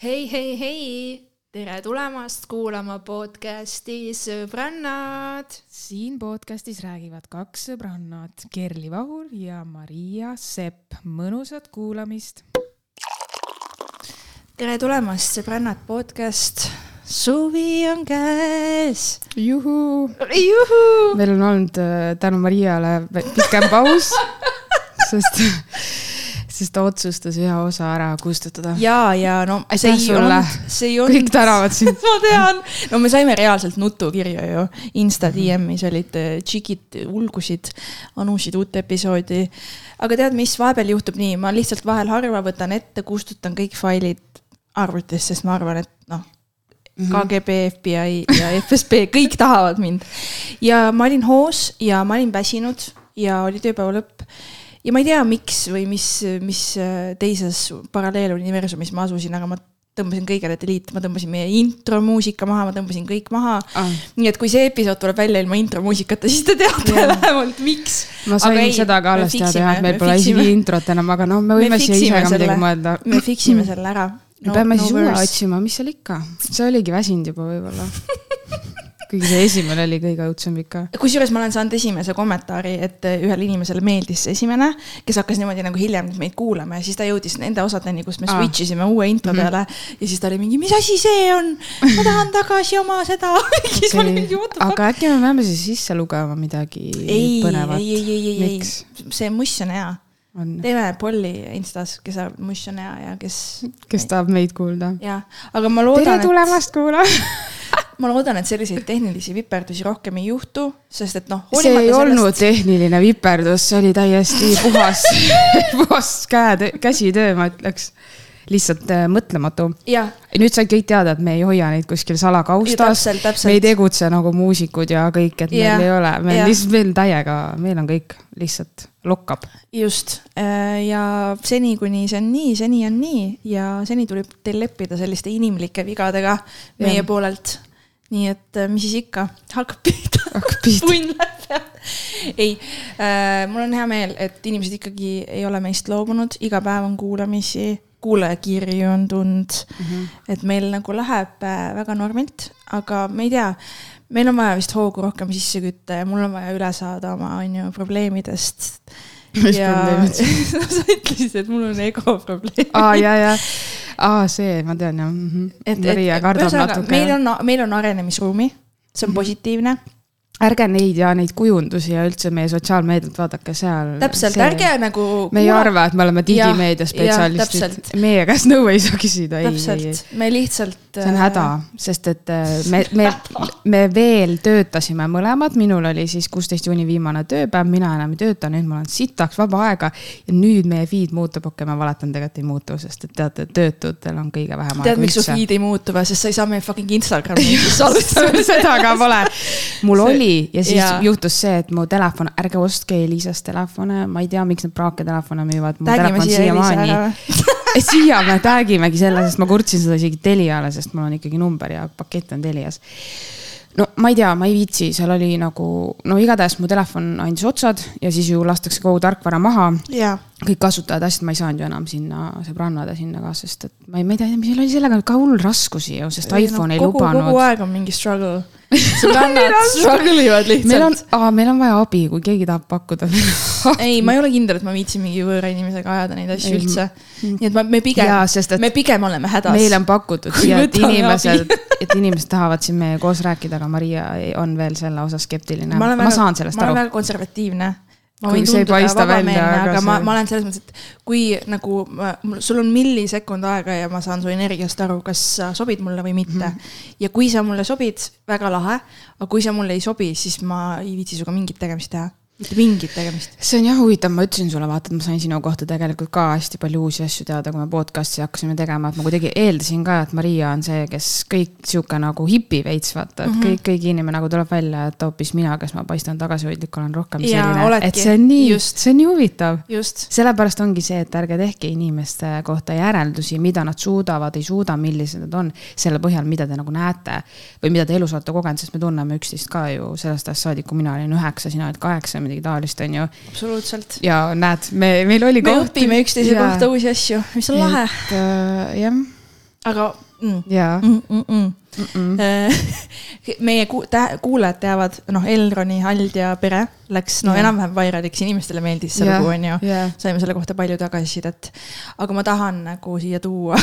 hei, hei, hei, tere tulemast kuulama podcasti Sõbrannad. siin podcastis räägivad kaks sõbrannat, Kerli Vahur ja Maria Sepp. mõnusat kuulamist. tere tulemast, Sõbrannad podcast. suvi on käes. juhuu. juhuu. meil on olnud äh, tänu Mariale pikem paus sest sest ta otsustas ühe osa ära kustutada. ja, ja no see ei olnud, see ei olnud. kõik tänavad sind ma tean, no me saime reaalselt nutukirju ju, Insta DM-is olid äh, tšigid, ulgusid, anusid uut episoodi. aga tead, mis vahepeal juhtub nii, ma lihtsalt vahel harva võtan ette, kustutan kõik failid arvutist, sest ma arvan, et noh mhm. KGB, FBI ja FSB, kõik tahavad mind. ja ma olin hoos ja ma olin väsinud ja oli tööpäeva lõpp ja ma ei tea, miks või mis, mis äh, teises paralleeluniversumis ma asusin, aga ma tõmbasin kõigele delete, ma tõmbasin meie intromuusika maha, ma tõmbasin kõik maha ah.. nii et kui see episood tuleb välja ilma intromuusikata, siis te teate yeah. vähemalt, miks. ma sain ei, seda ka alles teada jah, et meil pole isegi introt enam, aga noh, me võime siia ise ka midagi mõelda. me fix ime selle ära no,. me peame no siis uue otsima, mis seal ikka, see oligi väsinud juba võib-olla kuigi see esimene oli kõige õudsem ikka. kusjuures ma olen saanud esimese kommentaari, et ühele inimesele meeldis see esimene, kes hakkas niimoodi nagu hiljem meid kuulama ja siis ta jõudis nende osadeni, kus me ah. switch isime uue intro mhm. peale mm. -hmm. ja siis ta oli mingi, mis asi see on, ma tahan tagasi oma seda siis ma olin mingi what the fuck. aga äkki me peame siis sisse lugema midagi ei, põnevat? ei, ei, ei, ei, ei, see muss on hea on. teeme Polli Instas, kes arvab, muss on hea ja kes. kes tahab meid kuulda. jah, aga ma loodan. tere tulemast et... kuulama ma loodan, et selliseid tehnilisi viperdusi rohkem ei juhtu, sest et noh. see ei sellest... olnud tehniline viperdus, see oli täiesti puhas puhas käe, käsitöö, ma ütleks lihtsalt äh, mõtlematu. nüüd said kõik teada, et me ei hoia neid kuskil salakaustas. me ei tegutse nagu muusikud ja kõik, et ja. meil ei ole, meil lihtsalt veel täiega, meil on kõik lihtsalt lokkab. just äh, ja seni, kuni see on nii, seni on nii ja seni tuleb teil leppida selliste inimlike vigadega meie ja. poolelt nii et äh, mis siis ikka, hakkab pihta. hakkab pihta. punn läheb peale. ei äh,, mul on hea meel, et inimesed ikkagi ei ole meist loobunud, iga päev on kuulamisi, kuulajakirju on tulnud mm. -hmm. et meil nagu läheb äh, väga normilt, aga me ei tea, meil on vaja vist hoogu rohkem sisse kütta ja mul on vaja üle saada oma, on ju, probleemidest mis ja... probleemid sa ütlesid, et mul on ego probleem. aa, ja, ja aa, see, ma tean jah mm. -hmm. et, kardab natuke. meil on, meil on arenemisruumi, see on mm -hmm. positiivne ärge neid ja neid kujundusi ja üldse meie sotsiaalmeediat vaadake seal. täpselt, ärge nagu. me ei arva, et me oleme digimeedia spetsialistid, meie käest nõu ei saa küsida. täpselt, me lihtsalt. See on häda, äh, sest et äh, me, me, me veel töötasime mõlemad, minul oli siis kuusteist juuni viimane tööpäev, mina enam ei tööta, nüüd mul on sitaks vaba aega. ja nüüd meie feed muutub, okei okay,, ma valetan, tegelikult ei muutu, sest et teate, töötutel on kõige vähem aega. tead, miks su feed ei muutu või, sest sa ei saa meie fucking Instagrami seda ka pole. mul oli oli ja siis ja. juhtus see, et mu telefon, ärge ostke Elisast telefone, ma ei tea, miks nad praaktelefone müüvad. Tagime siia Elisa ära siia me tagimegi selle, sest ma kurtsin seda isegi Teliale, sest mul on ikkagi number ja pakett on Telias no ma ei tea, ma ei viitsi, seal oli nagu, no igatahes mu telefon andis otsad ja siis ju lastakse kogu tarkvara maha. kõik kasutajad, asjad, ma ei saanud ju enam sinna sõbrannade sinna ka, sest et ma ei, ma ei tea, mis seal oli sellega ka hull raskusi ju, sest iPhone no, ei kogu, lubanud. kogu aeg on mingi struggle sõbrannad struggle ivad lihtsalt. meil on, meil on vaja abi, kui keegi tahab pakkuda ei, ma ei ole kindel, et ma viitsin mingi võõra inimesega ajada neid asju ei, üldse. nii et ma, me pigem, me pigem oleme hädas. meile on pakutud siia, et inimesed, et inimesed tahavad siin meiega koos rääkida, aga Maria on veel selle osas skeptiline. ma, ma saan sellest ma aru. ma olen väga konservatiivne ma võin tunduda vabameelne, aga see... ma, ma olen selles mõttes, et kui nagu sul on millisekund aega ja ma saan su energiast aru, kas sa sobid mulle või mitte mm. -hmm. ja kui sa mulle sobid, väga lahe, aga kui sa mulle ei sobi, siis ma ei viitsi sinuga mingit tegemist teha mitte mingit tegemist. see on jah huvitav, ma ütlesin sulle, vaata, et ma sain sinu kohta tegelikult ka hästi palju uusi asju teada, kui me podcast'i hakkasime tegema, et ma kuidagi eeldasin ka, et Maria on see, kes kõik sihuke nagu hipi veits, vaata, et mm -hmm. kõik, kõik inimene nagu tuleb välja, et hoopis mina, kes ma paistan tagasihoidlik, olen rohkem ja, selline, et see on nii, see on nii huvitav. sellepärast ongi see, et ärge tehke inimeste kohta järeldusi, mida nad suudavad, ei suuda, millised nad on, selle põhjal, mida te nagu näete või mida te elus olete kogenud, sest me tunneme üksteist ka ju sellest ajast saadik, kui mina olin üheksa, sina olid kaheksa midagi taolist, on ju. absoluutselt. ja näed, me, meil oli me koht... õpime üksteise kohta uusi asju, mis on lahe. Äh, jah aga mm, jaa mm, mm, mm. meie ku kuulajad teavad, noh, Elroni Haldja pere läks no Jah. enam-vähem vairaliks, inimestele meeldis see Jah, lugu, onju. jah. saime selle kohta palju tagasisidet. aga ma tahan nagu siia tuua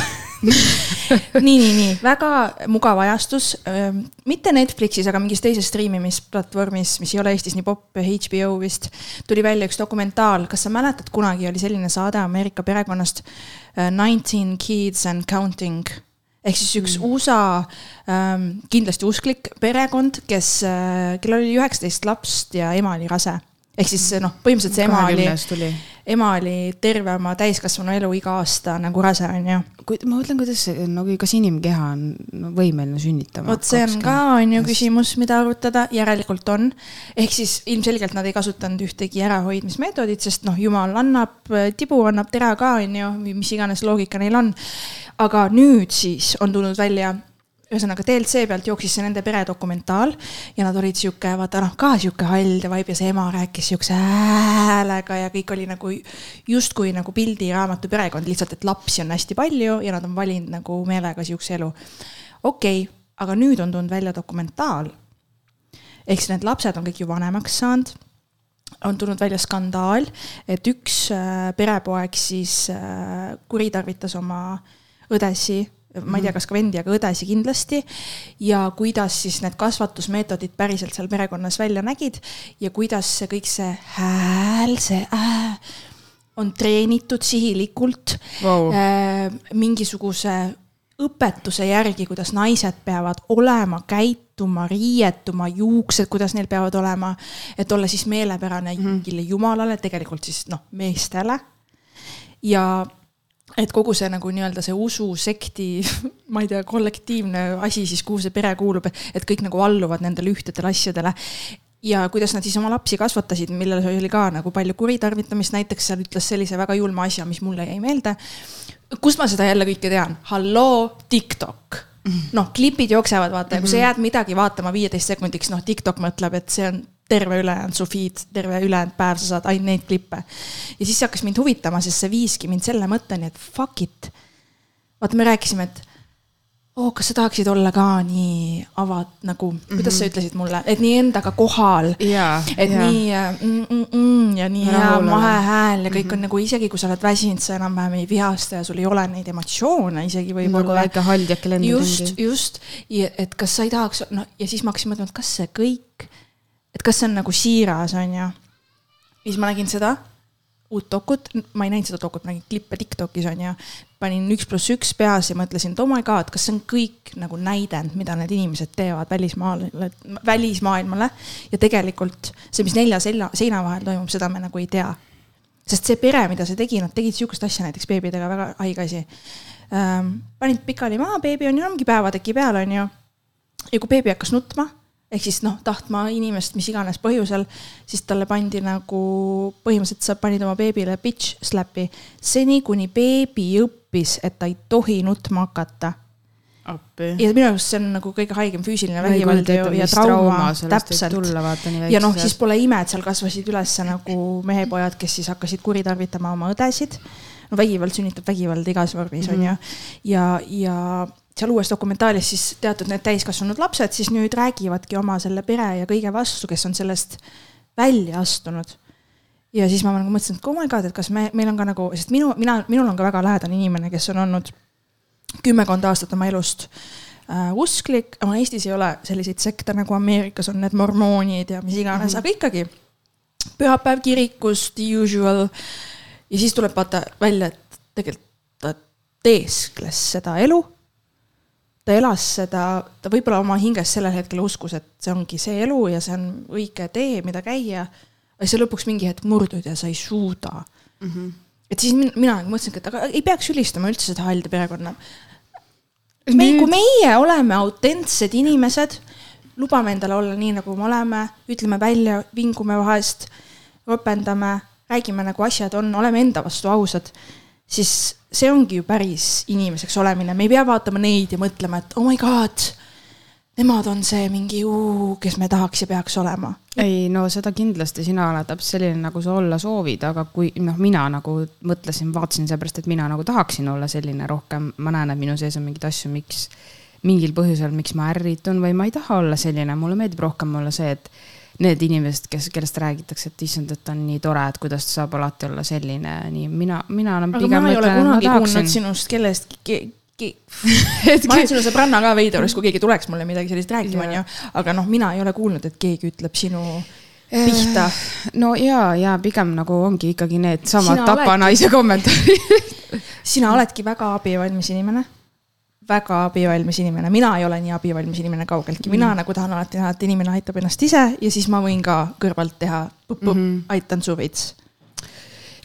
nii, nii, nii, väga mugav ajastus. mitte Netflixis, aga mingis teises striimimisplatvormis, mis ei ole Eestis nii popp, HBO vist, tuli välja üks dokumentaal. kas sa mäletad, kunagi oli selline saade Ameerika perekonnast äh, Nineteen Kids and Counting ehk siis üks mm. USA ähm, kindlasti usklik perekond, kes äh,, kellel oli üheksateist lapst ja ema oli rase. ehk siis noh, põhimõtteliselt see ema oli. Ema oli terve oma täiskasvanu elu iga aasta nagu rase, onju. kui ma mõtlen, kuidas see nagu, kas inimkeha on no, võimeline sünnitama? vot see on ka, on ju küsimus, mida arutada, järelikult on. ehk siis ilmselgelt nad ei kasutanud ühtegi ärahoidmismeetodit, sest noh, jumal annab tibu, annab tera ka, on ju, mis iganes loogika neil on. aga nüüd siis on tulnud välja ühesõnaga DLC pealt jooksis see nende pere dokumentaal ja nad olid sihuke, vaata noh, ka sihuke hall ja vibe ja see ema rääkis sihukese häälega ja kõik oli nagu justkui nagu pildiraamatu perekond, lihtsalt et lapsi on hästi palju ja nad on valinud nagu meelega sihukese elu. okei okay,, aga nüüd on tulnud välja dokumentaal. ehk siis need lapsed on kõik ju vanemaks saanud on tulnud välja skandaal, et üks äh, perepoeg siis äh, kuritarvitas oma õdesi ma ei tea, kas ka vendi, aga õdesi kindlasti. ja kuidas siis need kasvatusmeetodid päriselt seal perekonnas välja nägid ja kuidas see kõik see hääl, see äh, on treenitud sihilikult Vau. äh, mingisuguse õpetuse järgi, kuidas naised peavad olema, käituma, riietuma, juuksed, kuidas neil peavad olema, et olla siis meelepärane Mhm. mingile jumalale, tegelikult siis noh, meestele. ja et kogu see nagu nii-öelda see ususekti, ma ei tea, kollektiivne asi siis, kuhu see pere kuulub, et kõik nagu alluvad nendele ühtedele asjadele. ja kuidas nad siis oma lapsi kasvatasid, millel oli ka nagu palju kuritarvitamist, näiteks seal ütles sellise väga julma asja, mis mulle jäi meelde. kust ma seda jälle kõike tean? halloo, TikTok noh, klipid jooksevad, vaata ja kui sa jääd midagi vaatama viieteist sekundiks, noh, TikTok mõtleb, et see on terve ülejäänud su feed, terve ülejäänud päev, sa saad ainult neid klippe. ja siis hakkas mind huvitama, sest see viiski mind selle mõtteni, et fuck it. vaata, me rääkisime, et oo oh,, kas sa tahaksid olla ka nii avad nagu mm, -hmm. kuidas sa ütlesid mulle, et nii endaga kohal. Jaa, et jaa. nii äh, mm, mm, mm, ja nii hea mahehääl ja kõik mm -hmm. on nagu isegi kui sa oled väsinud, sa enam-vähem ei vihasta ja sul ei ole neid emotsioone isegi nagu võib-olla väike haldjake lendab just ringi., just ja et kas sa ei tahaks, noh ja siis ma hakkasin mõtlema, et kas see kõik, et kas see on nagu siiras, on ju. siis ma nägin seda uut dokut, ma ei näinud seda dokut, ma nägin klippe Tiktokis on ju. panin üks pluss üks peas ja mõtlesin, et oh my god, kas see on kõik nagu näidend, mida need inimesed teevad välismaale, välismaailmale. ja tegelikult see, mis nelja selja, seina vahel toimub, seda me nagu ei tea sest see pere, mida see tegi, nad tegid sihukest asja näiteks beebidega, väga haige asi ähm,. panid pikali maha, beebi on ju ongi päevateki peal, on ju. ja kui beebi hakkas nutma, ehk siis noh, tahtma inimest mis iganes põhjusel, siis talle pandi nagu, põhimõtteliselt sa panid oma beebile bitch slap'i. seni, kuni beebi õppis, et ta ei tohi nutma hakata ja minu arust see on nagu kõige haigem füüsiline vägivald ja mis trauma, täpselt. ja noh, siis pole ime, et seal kasvasid üles nagu mehepojad, kes siis hakkasid kuritarvitama oma õdesid. no vägivald sünnitab vägivalda igas vormis on ju. ja, ja seal uues dokumentaalis siis teatud need täiskasvanud lapsed siis nüüd räägivadki oma selle pere ja kõige vastu, kes on sellest välja astunud ja siis ma nagu mõtlesin, et oh my god, et kas me, meil on ka nagu, sest minu, mina, minul on ka väga lähedane inimene, kes on olnud kümmekond aastat oma elust äh, usklik, aga Eestis ei ole selliseid sekte nagu Ameerikas on need mormoonid ja mis iganes mm, -hmm. aga ikkagi. pühapäev kirikus, the usual. ja siis tuleb vaata välja, et tegelikult ta teeskles seda elu. Ta elas seda, ta võib-olla oma hinges sellel hetkel uskus, et see ongi see elu ja see on õige tee, mida käia. aga siis lõpuks mingi hetk murdud ja sa ei suuda mm. -hmm. et siis min- mina nagu mõtlesingi, et aga ei peaks ülistama üldse seda halda perekonna me, kui meie oleme autentsed inimesed, lubame endale olla nii, nagu me oleme, ütleme välja, vingume vahest, ropendame, räägime nagu asjad on, oleme enda vastu ausad, siis see ongi ju päris inimeseks olemine, me ei pea vaatama neid ja mõtlema, et oh my god, nemad on see mingi, kes me tahaks ja peaks olema. ei no seda kindlasti, sina oled täpselt selline, nagu sa olla soovid, aga kui noh, mina nagu mõtlesin, vaatasin seepärast, et mina nagu tahaksin olla selline rohkem, ma näen, et minu sees on mingeid asju, miks, mingil põhjusel, miks ma ärritun või ma ei taha olla selline, mulle meeldib rohkem olla see, et need inimesed, kes, kellest räägitakse, et issand, et ta on nii tore, et kuidas ta saab alati olla selline, nii mina, mina olen pigem. aga ma ei ole kunagi kuulnud sinust kellestki ma olen sinu sõbranna ka veider kui keegi tuleks mulle midagi sellist rääkima, onju. aga noh, mina ei ole kuulnud, et keegi ütleb sinu pihta. no ja, ja pigem nagu ongi ikkagi needsamad tapanaise kommentaarid sina oledki väga abivalmis inimene väga abivalmis inimene, mina ei ole nii abivalmis inimene kaugeltki, mina mm. nagu tahan alati näha, et inimene aitab ennast ise ja siis ma võin ka kõrvalt teha, mm -hmm. aitan su veits.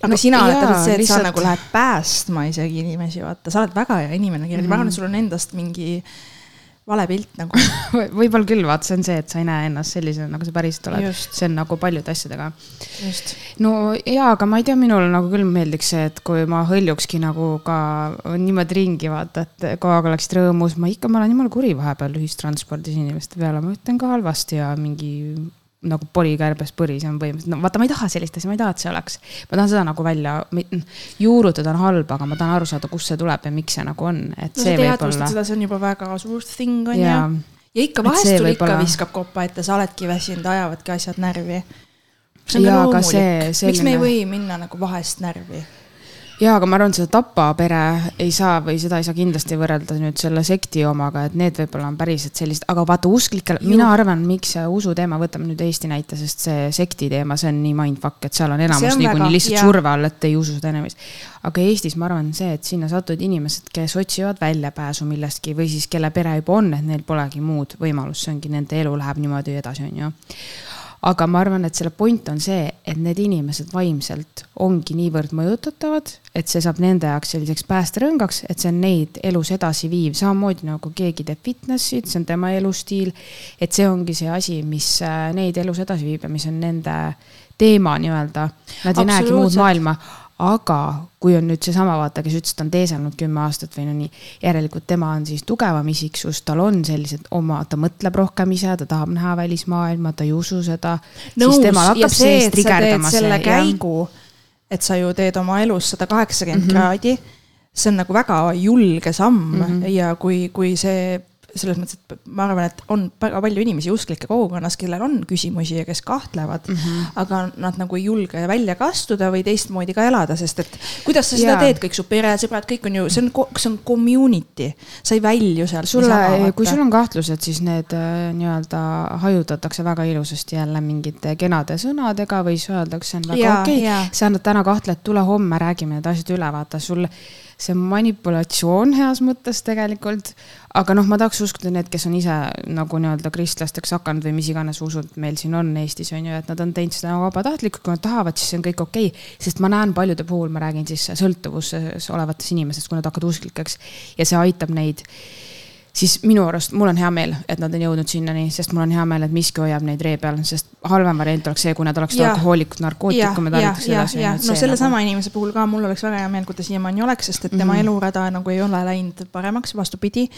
aga no, sina oled täpselt see, et lihtsalt... sa nagu lähed päästma isegi inimesi, vaata, sa oled väga hea inimene, mm -hmm. ma arvan, et sul on endast mingi vale pilt nagu. Võib-olla küll, vaata, see on see, et sa ei näe ennast sellisena, nagu sa päriselt oled. see on nagu paljude asjadega. no jaa, aga ma ei tea, minule nagu küll meeldiks see, et kui ma hõljukski nagu ka niimoodi ringi vaata, et kogu aeg oleksid rõõmus, ma ikka, ma olen jumala kuri vahepeal ühistranspordis inimeste peale, ma ütlen ka halvasti ja mingi nagu polikärbes põris on põhimõtteliselt, no vaata, ma ei taha sellist asja, ma ei taha, et see oleks. ma tahan seda nagu välja, juurutada on halb, aga ma tahan aru saada, kust see tuleb ja miks see nagu on, et no, see võib olla. seda, see on juba väga suur thing on ju. ja ikka vahest sul ikka viskab kopa ette, sa oledki väsinud, ajavadki asjad närvi. see on ka loomulik, miks me ei või minna nagu vahest närvi jaa, aga ma arvan, et seda Tapa pere ei saa või seda ei saa kindlasti võrrelda nüüd selle sekti omaga, et need võib-olla on päriselt sellised, aga vaata usklikel, mina arvan, miks see usuteema, võtame nüüd Eesti näite, sest see sekti teema, see on nii mindfuck, et seal on enamus niikuinii lihtsalt jah. surve all, et ei usu seda enamist. aga Eestis ma arvan, see, et sinna satuvad inimesed, kes otsivad väljapääsu millestki või siis kelle pere juba on, et neil polegi muud võimalust, see ongi nende elu läheb niimoodi edasi, on ju aga ma arvan, et selle point on see, et need inimesed vaimselt ongi niivõrd mõjutatavad, et see saab nende jaoks selliseks päästerõngaks, et see on neid elus edasi viiv, samamoodi nagu keegi teeb fitnessi, see on tema elustiil. et see ongi see asi, mis äh, neid elus edasi viib ja mis on nende teema nii-öelda. Nad ei näegi muud maailma aga kui on nüüd seesama vaata, kes ütles, et ta on teeselnud kümme aastat või no nii, järelikult tema on siis tugevam isiksus, tal on sellised oma, ta mõtleb rohkem ise, ta tahab näha välismaailma, ta ei usu seda. siis temal hakkab see trigerdama. selle käigu, et sa ju teed oma elus sada kaheksakümmend mhm. kraadi see on nagu väga julge samm mm -hmm. ja kui, kui see selles mõttes, et ma arvan, et on väga palju inimesi usklike kogukonnas, kellel on küsimusi ja kes kahtlevad mm, -hmm. aga nad nagu ei julge välja ka astuda või teistmoodi ka elada, sest et kuidas sa seda ja. teed, kõik su peresõbrad, kõik on ju, see on, see on community, sa ei välju sealt. sulle, kui sul on kahtlused, siis need äh, nii-öelda hajutatakse väga ilusasti jälle mingite kenade sõnadega või siis öeldakse, on väga okei okay., sa täna kahtled, tule homme räägime need asjad üle, vaata sul see on manipulatsioon heas mõttes tegelikult. Aga noh, ma tahaks uskuda need, kes on ise nagu nii-öelda kristlasteks hakanud või mis iganes usud meil siin on Eestis on ju, et nad on teinud seda nagu vabatahtlikult, kui nad tahavad, siis on kõik okei. Okay.. sest ma näen paljude puhul, ma räägin siis sõltuvuses olevatest inimestest, kui nad hakkavad usklikeks. Ja see aitab neid siis minu arust, mul on hea meel, et nad on jõudnud sinnani, sest mul on hea meel, et miski hoiab neid ree peal, sest halvem variant oleks see, kui nad oleksid alkohoolikud, narkootikume tarvitaks edasi. no sellesama nagu... inimese puhul ka mul oleks väga hea meel, kui ta siiamaani oleks, sest et tema mm -hmm. elurada nagu ei ole läinud paremaks, vastupidi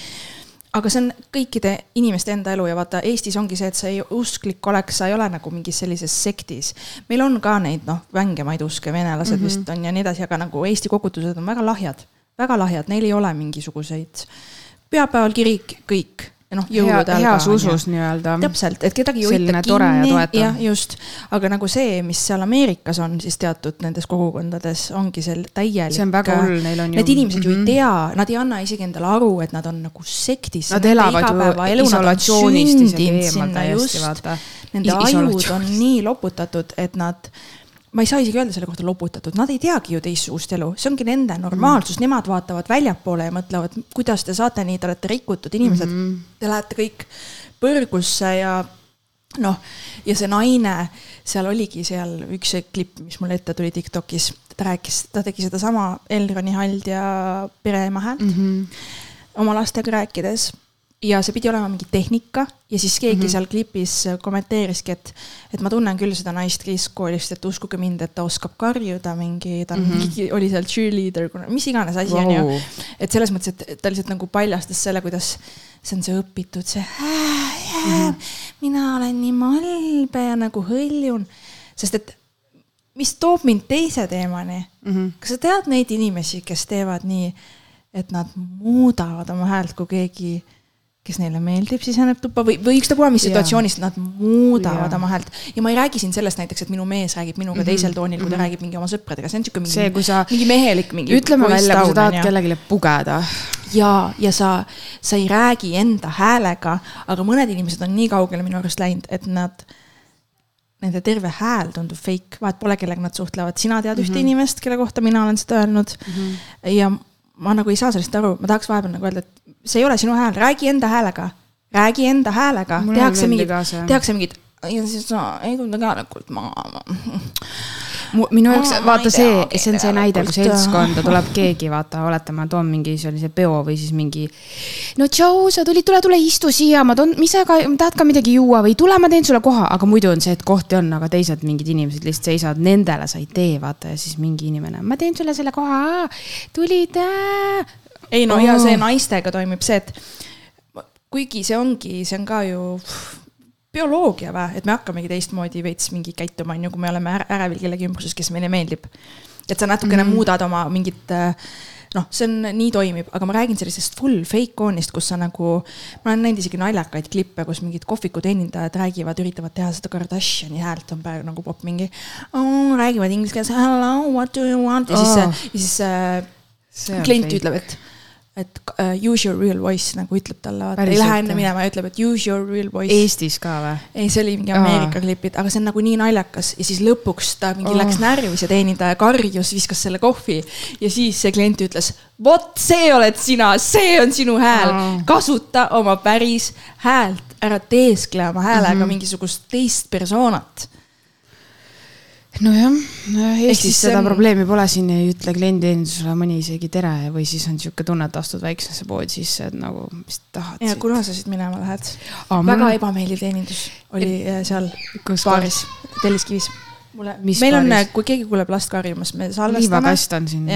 aga see on kõikide inimeste enda elu ja vaata, Eestis ongi see, et sa ei usklik oleks, sa ei ole nagu mingis sellises sektis. meil on ka neid noh, vängemaid uske, venelased mm -hmm. vist on ja nii edasi, aga nagu Eesti kogudused on väga lahjad, väga lahjad, neil ei ole mingisuguseid pühapäeval kirik, kõik ja noh, jõulude ajal. heas usus nii-öelda. täpselt, et kedagi ei huvita kinni. jah, just, aga nagu see, mis seal Ameerikas on siis teatud nendes kogukondades, ongi seal täielik. see on väga hull, neil on ju. Need inimesed ju mm -hmm. ei tea, nad ei anna isegi endale aru, et nad on nagu sektis. Nad elavad ju isolatsioonist isegi eemal täiesti, vaata. Nende ajud on nii loputatud, et nad ma ei saa isegi öelda selle kohta loputatud, nad ei teagi ju teistsugust elu, see ongi nende normaalsus mm, -hmm. nemad vaatavad väljapoole ja mõtlevad, kuidas te saate nii, te olete rikutud inimesed mm, -hmm. te lähete kõik põrgusse ja noh, ja see naine, seal oligi seal üks klipp, mis mulle ette tuli Tiktokis, ta rääkis, ta tegi sedasama Elroni Hald ja pereema häält mm -hmm. oma lastega rääkides ja see pidi olema mingi tehnika ja siis keegi mm -hmm. seal klipis kommenteeriski, et, et ma tunnen küll seda naist keskkoolist, et uskuge mind, et ta oskab karjuda mingi, ta mm -hmm. mingi, oli seal cheerleader, mis iganes asi on ju. et selles mõttes, et ta lihtsalt nagu paljastas selle, kuidas see on see õpitud, see mm, -hmm. mina olen nii malbe ja nagu hõljun. sest et mis toob mind teise teemani mm. -hmm. kas sa tead neid inimesi, kes teevad nii, et nad muudavad oma häält, kui keegi kes neile meeldib, siseneb tuppa või, või ükstapuha mis situatsioonis nad muudavad ja. oma häält. ja ma ei räägi siin sellest näiteks, et minu mees räägib minuga mm -hmm. teisel toonil, kui ta mm -hmm. räägib mingi oma sõpradega, see on sihuke mingi. mingi mehelik mingi. ütleme välja, kui sa tahad kellelegi pugeda. ja, ja sa, sa ei räägi enda häälega, aga mõned inimesed on nii kaugele minu arust läinud, et nad nende terve hääl tundub fake, vahet pole, kellega nad suhtlevad, sina tead mm -hmm. ühte mhm. inimest, kelle kohta mina olen seda öelnud mm. -hmm. ja ma nagu ei saa sellest aru, ma tahaks vahepeal nagu öelda, et see ei ole sinu hääl, räägi enda häälega. räägi enda häälega, tehakse mingid, tehakse mingid ja siis sa ei tunne tegelikult ma minu jaoks, vaata see, see on see näide, kui seltskonda tuleb keegi, vaata, oletame, toon mingi sellise peo või siis mingi. no tšau, sa tulid, tule, tule, istu siia, ma toon, ise ka, tahad ka midagi juua või tule, ma teen sulle koha, aga muidu on see, et kohti on, aga teised mingid inimesed lihtsalt seisavad, nendele sa ei tee, vaata ja siis mingi inimene, ma teen sulle selle koha, tulid äh.. Ei no ja see naistega toimib see, et kuigi see ongi, see on ka ju bioloogia või, et me hakkamegi teistmoodi veits mingi käituma, on ju, kui me oleme ärevil kellegi ümbruses, kes meile meeldib. et sa natukene mm -hmm. muudad oma mingit noh, see on, nii toimib, aga ma räägin sellisest full fake on'ist, kus sa nagu, ma olen näinud isegi naljakaid klippe, kus mingid kohviku teenindajad räägivad, üritavad teha seda Kardashini häält on praegu nagu popp mingi oh,. räägivad inglise keeles hello, what do you want ja siis oh., ja siis äh, klient ütleb, et et uh, use your real voice nagu ütleb talle, vaata ei lähe enne minema ja ütleb, et use your real voice. Eestis ka või? ei, see oli mingi Ameerika klipid, aga see on nagu nii naljakas ja siis lõpuks ta mingi oh. läks närvi, see teenindaja karjus, viskas selle kohvi ja siis see klient ütles, vot see oled sina, see on sinu hääl oh., kasuta oma päris häält, ära teeskle oma häälega mm -hmm. mingisugust teist persoonat nojah, Eestis seda on... probleemi pole, siin ei ütle klienditeenindusele mõni isegi tere või siis on niisugune tunne, et astud väiksesse poodi sisse, et nagu, mis tahad. ja kuna sa siit minema lähed? väga mul... ebameeldiv teenindus oli et... seal Kus baaris, Telliskivis. mulle, meil on, kui keegi kuuleb last karjumas, me salvestame. liivakast on siin.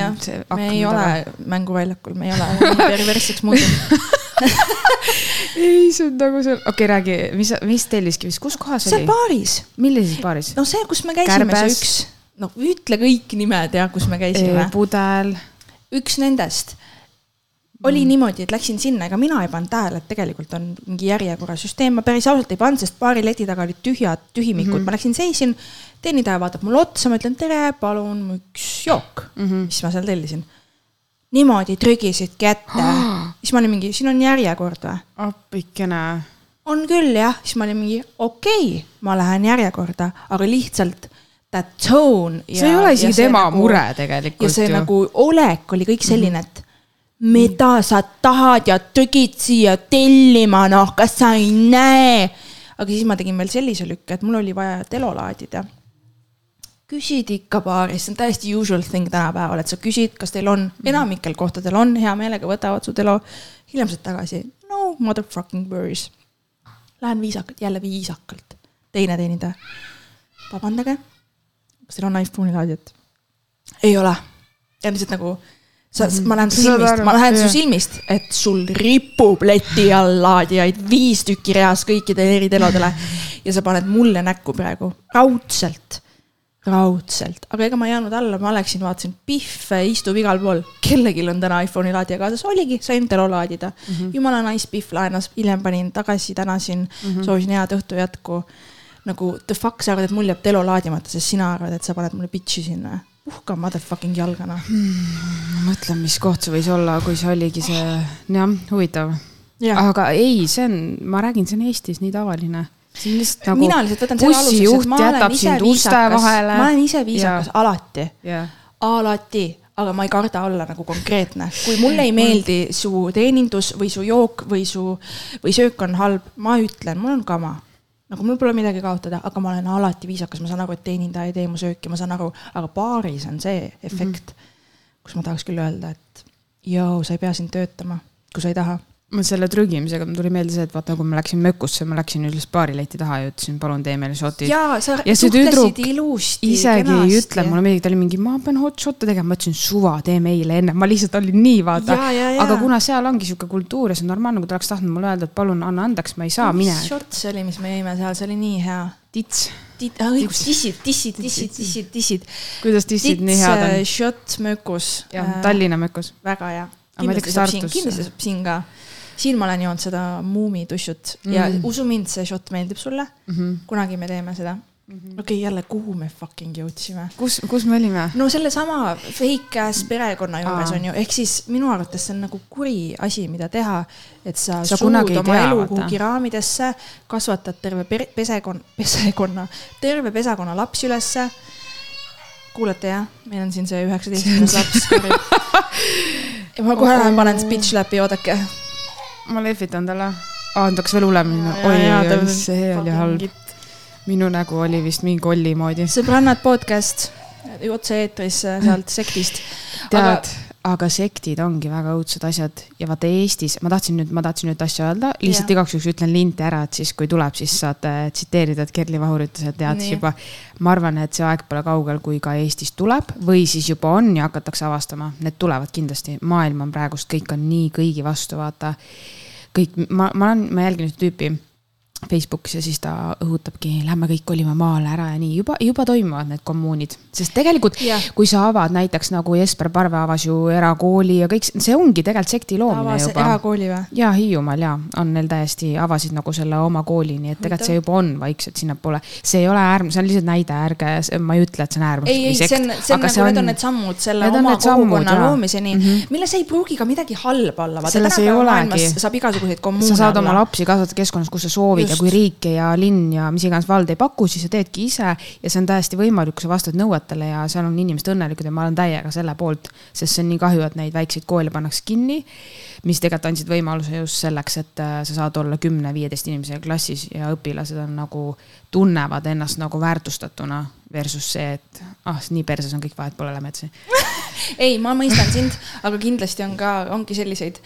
me ei ole mänguväljakul, me ei ole nii perversseks muutunud ei, see on nagu see, okei okay,, räägi, mis, mis Telliskivis, kus kohas seal oli? seal baaris. millises baaris? no see, kus me käisime, see üks, no ütle kõik nimed ja kus me käisime. pudel. üks nendest oli mm. niimoodi, et läksin sinna, ega mina ei pannud tähele, et tegelikult on mingi järjekorrasüsteem, ma päris ausalt ei pannud, sest baari leti taga olid tühjad tühimikud mm, -hmm. ma läksin seisin, teenindaja vaatab mulle otsa, ma ütlen tere, palun üks jook mm, -hmm. mis ma seal tellisin niimoodi trügisid kätte siis ma olin mingi, siin on järjekord või? appikene. on küll jah, siis ma olin mingi okei okay,, ma lähen järjekorda, aga lihtsalt that tone. see ei ole isegi tema nagu, mure tegelikult. ja see ju. nagu olek oli kõik selline, et mida sa tahad ja trügid siia tellima, noh, kas sa ei näe. aga siis ma tegin veel sellise lükke, et mul oli vaja telo laadida küsid ikka baaris, see on täiesti usual thing tänapäeval, et sa küsid, kas teil on, mhm. enamikel kohtadel on, hea meelega võtavad su telo. hiljem saad tagasi, no motherfucking worries. Lähen viisakalt, jälle viisakalt. teine teenindaja. vabandage, kas teil on iPhone'i laadijat? ei ole. ja lihtsalt nagu sa mm, -hmm. ma lähen su silmist, ma lähen su silmist, et sul ripub leti all laadijaid viis tükki reas kõikidele eri telodele ja sa paned mulle näkku praegu raudselt raudselt, aga ega ma ei jäänud alla, ma läksin, vaatasin, Pihv istub igal pool, kellelgi on täna iPhone'i laadija kaasas, oligi, sain telo laadida mm. -hmm. jumala nice Pihv laenas, hiljem panin tagasi, tänasin mm, -hmm. soovisin head õhtu jätku. nagu the fuck, sa arvad, et mul jääb telo laadimata, sest sina arvad, et sa paned mulle bitch'i sinna. uhka motherfucking jalgana hmm,. mõtlen, mis koht see võis olla, kui see oligi see, jah, huvitav. aga ei, see on, ma räägin, see on Eestis nii tavaline Nagu mina lihtsalt võtan selle aluseks, et ma olen ise viisakas, ma olen ise viisakas ja. alati. Yeah., alati, aga ma ei karda olla nagu konkreetne. kui mulle ei meeldi su teenindus või su jook või su, või söök on halb, ma ütlen, mul on kama. Nagu mul pole midagi kaotada, aga ma olen alati viisakas, ma saan aru, et teenindaja ei tee mu sööki, ma saan aru, aga baaris on see efekt mm, -hmm. kus ma tahaks küll öelda, et joo, sa ei pea siin töötama, kui sa ei taha ma selle trügimisega mul tuli meelde see, et vaata, kui ma läksin mökusse, ma läksin lihtsalt baarileti taha ja ütlesin, palun tee meile šotid. jaa, sa ja see tüdruk ilusti, isegi ei ütle mulle midagi, ta oli mingi, ma pean hot shot'e tegema, ma ütlesin suva, tee meile enne, ma lihtsalt olin nii, vaata. aga kuna seal ongi sihuke kultuur ja see on normaalne, kui ta oleks tahtnud mulle öelda, et palun anna andeks, ma ei saa, mine. mis šott see oli, mis me jõime seal, see oli nii hea. tits. õigus, tissid, tissid, tissid, tissid, tissid. kuidas tissid nii head on? šott mökus. jah, Tallinna mökus. väga hea. kindlasti saab siin, kindlasti saab siin ka siin ma olen joonud seda muumitussut mm -hmm. ja usu mind, see šott meeldib sulle mm. -hmm. kunagi me teeme seda mm -hmm.. okei okay,, jälle, kuhu me fucking jõudsime? kus, kus me olime? no sellesama fake ass perekonna juures on ju, ehk siis minu arvates see on nagu kuri asi, mida teha. et sa, sa suud oma tea, elu kuhugi raamidesse, kasvatad terve pesekonna, pesekonna, terve pesakonna lapsi ülesse kuulete jah, meil on siin see üheksateistkümnes laps. ma kohe lähen panen speech läbi, oodake ma lehvitan talle. hakkas veel hullem minna. oi, see oli halb. minu nägu oli vist mingi Olli moodi. sõbrannad podcast, otse-eetris äh, sealt sektist. tead aga sektid ongi väga õudsed asjad. Ja vaata Eestis, ma tahtsin nüüd, ma tahtsin nüüd asja öelda, lihtsalt igaks juhuks ütlen linti ära, et siis, kui tuleb, siis saate tsiteerida, et Kerli Vahur ütles, et tead siis juba. ma arvan, et see aeg pole kaugel, kui ka Eestis tuleb või siis juba on ja hakatakse avastama, need tulevad kindlasti, maailm on praegust, kõik on nii kõigi vastu, vaata. kõik, ma, ma olen, ma jälgin ühte tüüpi Facebookis ja siis ta õhutabki, lähme kõik kolime maale ära ja nii juba, juba toimuvad need kommuunid. sest tegelikult yeah., kui sa avad näiteks nagu Jesper Parve avas ju erakooli ja kõik, see ongi tegelikult sekti loomine avas juba. erakooli või? ja Hiiumaal ja on neil täiesti, avasid nagu selle oma kooli, nii et tegelikult see juba on vaikselt sinnapoole. see ei ole äärm-, see on lihtsalt näide, ärge, ma ei ütle, et see on äärmus. ei, ei, see on, see on nagu, need on need sammud selle oma kogukonna loomiseni mm, -hmm. milles ei pruugi ka midagi halba olla. selles ei olegi. saab igasuguseid kommuune olla. sa saad oma lapsi kasvatada keskkonnas, kus sa soovid Just. ja kui riik ja linn ja mis iganes vald ei paku, siis sa teedki ise ja see on täiesti võimalik, kui sa vastad nõuetele ja seal on inimesed õnnelikud ja ma olen täiega selle poolt, sest see on nii kahju, et neid väikseid koole pannakse kinni, mis tegelikult andsid võimaluse just selleks, et äh, sa saad olla kümne-viieteist inimesega klassis ja õpilased on nagu, tunnevad ennast nagu väärtustatuna versus see, et ah, nii perses on kõik, vahet pole, lähme edasi ei, ma mõistan sind, aga kindlasti on ka, ongi selliseid,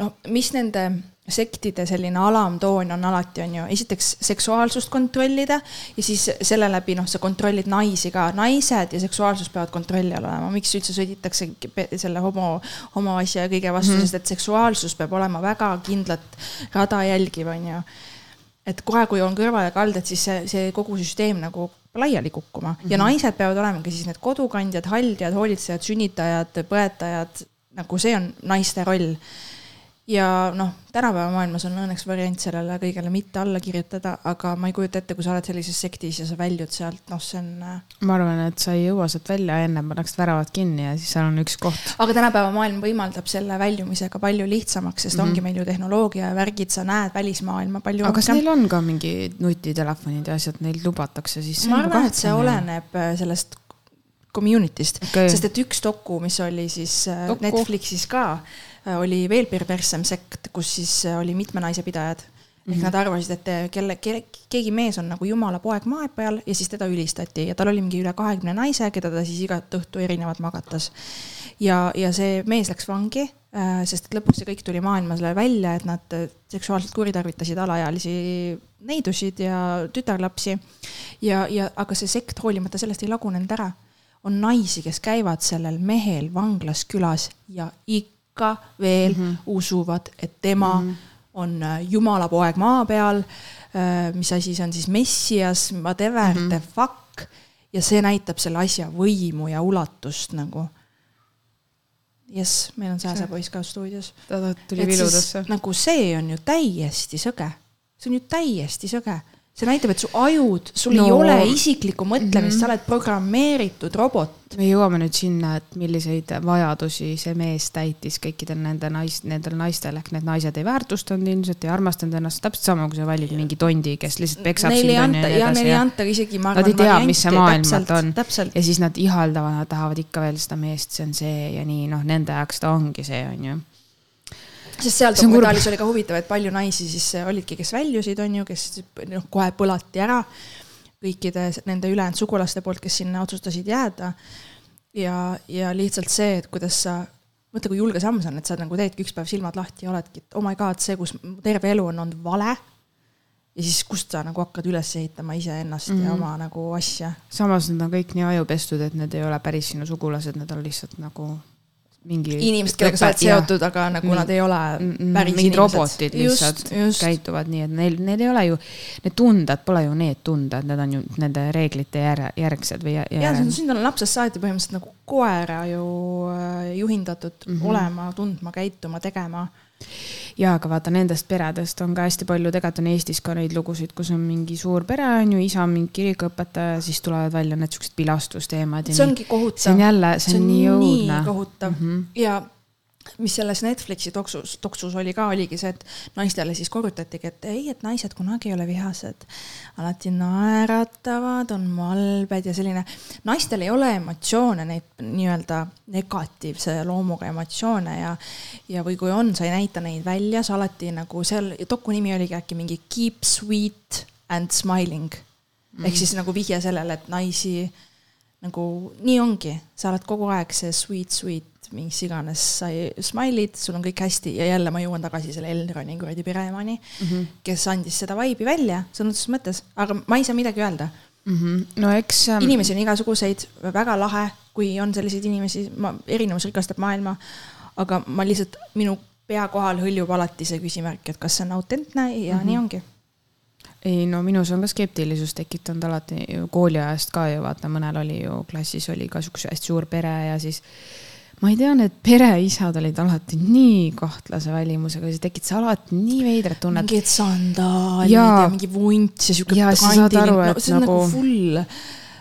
noh, mis nende sektide selline alamtoon on alati, on ju, esiteks seksuaalsust kontrollida ja siis selle läbi noh, sa kontrollid naisi ka, naised ja seksuaalsus peavad kontrolli all olema, miks üldse sõditakse selle homo, homo asja ja kõige vastu mm, -hmm. sest et seksuaalsus peab olema väga kindlat rada jälgiv, on ju. et kohe, kui on kõrvalekalded, siis see, see kogu süsteem nagu laiali kukkuma mm -hmm. ja mhm. naised peavad olemagi siis need kodukandjad, haldjad, hoolitsejad, sünnitajad, põetajad, nagu see on naiste roll ja noh, tänapäeva maailmas on õnneks variant sellele kõigele mitte alla kirjutada, aga ma ei kujuta ette, kui sa oled sellises sektis ja sa väljud sealt, noh, see on. Äh, ma arvan, et sa ei jõua sealt välja, ennem pannakse väravad kinni ja siis seal on üks koht. aga tänapäeva maailm võimaldab selle väljumisega palju lihtsamaks, sest mm -hmm. ongi meil ju tehnoloogia ja värgid, sa näed välismaailma palju. aga kas neil on ka mingi nutitelefonid ja asjad, neil lubatakse siis? ma arvan, et see oleneb äh, sellest community'st okay., sest et üks doku, mis oli siis äh, doku. Netflixis ka Äh, oli veel perverssem sekt, kus siis äh, oli mitme naise pidajad. ehk mm -hmm. nad arvasid, et kelle, kelle, keegi mees on nagu jumala poeg maa peal ja siis teda ülistati ja tal oli mingi üle kahekümne naise, keda ta siis igat õhtu erinevalt magatas. ja, ja see mees läks vangi, sest et lõpuks see kõik tuli maailmasele välja, et nad seksuaalselt kuritarvitasid alaealisi neidusid ja tütarlapsi. ja, ja aga see sekt hoolimata sellest ei lagunenud ära on naisi, kes käivad sellel mehel vanglas külas ja ikka veel mm -hmm. usuvad, et tema mm -hmm. on äh, jumala poeg maa peal. Äh, mis asi see on siis, Messias, whatever mm -hmm. the fuck. ja see näitab selle asja võimu ja ulatust nagu. jess, meil on sääsepoiss ka stuudios. ta tuli viludasse. nagu see on ju täiesti sõge, see on ju täiesti sõge see näitab, et su ajud, sul no. ei ole isiklikku mõtlemist mm, -hmm. sa oled programmeeritud robot. me jõuame nüüd sinna, et milliseid vajadusi see mees täitis kõikidel nende nais-, nendel naistel ehk need naised ei väärtustanud ilmselt, ei armastanud ennast, täpselt sama, kui sa valid mingi tondi, kes lihtsalt peksab sind. Ja neile ei anta isegi, ma arvan. On. ja siis nad ihaldavad, nad tahavad ikka veel seda meest, see on see ja nii, noh, nende jaoks ta ongi see, on ju sest seal dokumentaalis oli ka huvitav, et palju naisi siis olidki, kes väljusid, on ju, kes noh, kohe põlati ära kõikide nende ülejäänud sugulaste poolt, kes sinna otsustasid jääda. ja, ja lihtsalt see, et kuidas sa mõtle, kui julge samm see on, et sa nagu teedki üks päev silmad lahti ja oledki, et oh my god, see, kus terve elu on olnud vale. ja siis, kust sa nagu hakkad üles ehitama iseennast mm -hmm. ja Mhm. oma nagu asja. samas need on kõik nii ajupestud, et need ei ole päris sinu sugulased, need on lihtsalt nagu mingi. inimesed, kellega sa oled seotud, aga nagu Mm. nad ei ole päris mingid inimesed. robotid lihtsalt just, just. käituvad nii, et neil, need ei ole ju, need tunded pole ju need tunded, need on ju nende reeglite jär, järgsed või jä- ja sind on lapsest saati põhimõtteliselt nagu koera ju äh, juhindatud mm. -hmm. olema, tundma, käituma, tegema. Ja aga vaata nendest peredest on ka hästi palju, tegelikult on Eestis ka neid lugusid, kus on mingi suur pere on ju, isa on mingi kirikuõpetaja, siis tulevad välja need siuksed pilastusteemad see ongi kohutav. see on jälle, see on nii õudne. kohutav mm. -hmm. ja mis selles Netflixi toksus, toksus oli ka, oligi see, et naistele siis korrutatigi, et ei, et naised kunagi ei ole vihased. alati naeratavad, on malbed ja selline. naistel ei ole emotsioone, neid nii-öelda negatiivse loomuga emotsioone ja, ja, või kui on, sa ei näita neid välja, sa alati nagu seal, doku nimi oligi äkki mingi Keep sweet and smiling mm. ehk siis nagu vihje sellele, et naisi nagu nii ongi, sa oled kogu aeg see sweet, sweet, mis iganes, sa ei smile'id, sul on kõik hästi ja jälle ma jõuan tagasi selle Elroni kuradi pereemani mm, -hmm. kes andis seda vibe'i välja sõna otseses mõttes, aga ma ei saa midagi öelda mm. -hmm. no eks ähm, inimesi on igasuguseid, väga lahe, kui on selliseid inimesi, ma, erinevus rikastab maailma. aga ma lihtsalt, minu pea kohal hõljub alati see küsimärk, et kas see on autentne ja mm -hmm. nii ongi. ei no minus on ka skeptilisus tekitanud alati kooliajast ka ju vaata, mõnel oli ju klassis oli ka siukse hästi suur pere ja siis ma ei tea, need pereisad olid alati nii kahtlase välimusega, see tekitas alati nii veidrat tunnet. mingid sandaalid Jaa. ja mingi vunts ja siuke Jaa, sa saad aru, no, et nagu, nagu- nagu full.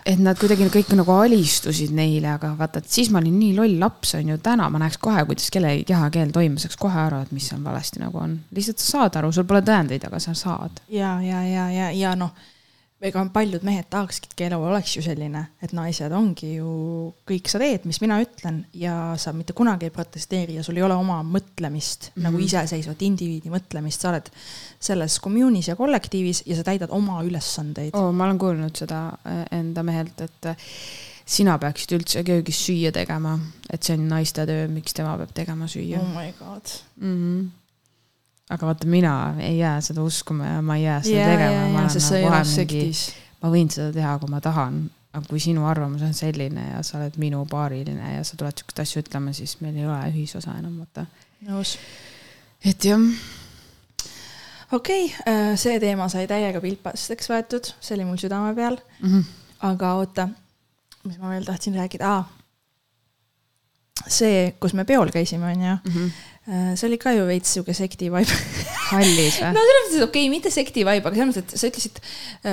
et nad kuidagi kõik nagu alistusid neile, aga vaata, et siis ma olin nii loll laps, on ju, täna ma näeks kohe, kuidas kellegi kehakeel toimub, saaks kohe aru, et mis seal valesti nagu on. lihtsalt sa saad aru, sul pole tõendeid, aga sa saad. ja, ja, ja, ja, ja noh, ega paljud mehed tahakski, et elu oleks ju selline, et naised ongi ju, kõik sa teed, mis mina ütlen ja sa mitte kunagi ei protesteeri ja sul ei ole oma mõtlemist mm -hmm. nagu iseseisvat indiviidi mõtlemist, sa oled selles kommuunis ja kollektiivis ja sa täidad oma ülesandeid oh.. ma olen kuulnud seda äh, enda mehelt, et äh, sina peaksid üldse köögis süüa tegema, et see on naiste töö, miks tema peab tegema süüa oh my god. mm. -hmm. Aga vaata, mina ei jää seda uskuma ja ma ei jää seda ja, tegema, ja, ma sa ei kohe sektis. ma võin seda teha, kui ma tahan, aga kui sinu arvamus on selline ja sa oled minu paariline ja sa tuled siukseid asju ütlema, siis meil ei ole ühisosa enam, vaata. nõus. et jah, okei okay,, see teema sai täiega pilpasteks võetud, see oli mul südame peal, mm -hmm. aga oota, mis ma veel tahtsin rääkida ah,, see, kus me peol käisime, onju, -hmm. See oli ka ju veits sihuke sekti vibe. hallis või no? selles mõttes, et okei okay,, mitte sekti vibe, aga selles mõttes, et sa ütlesid,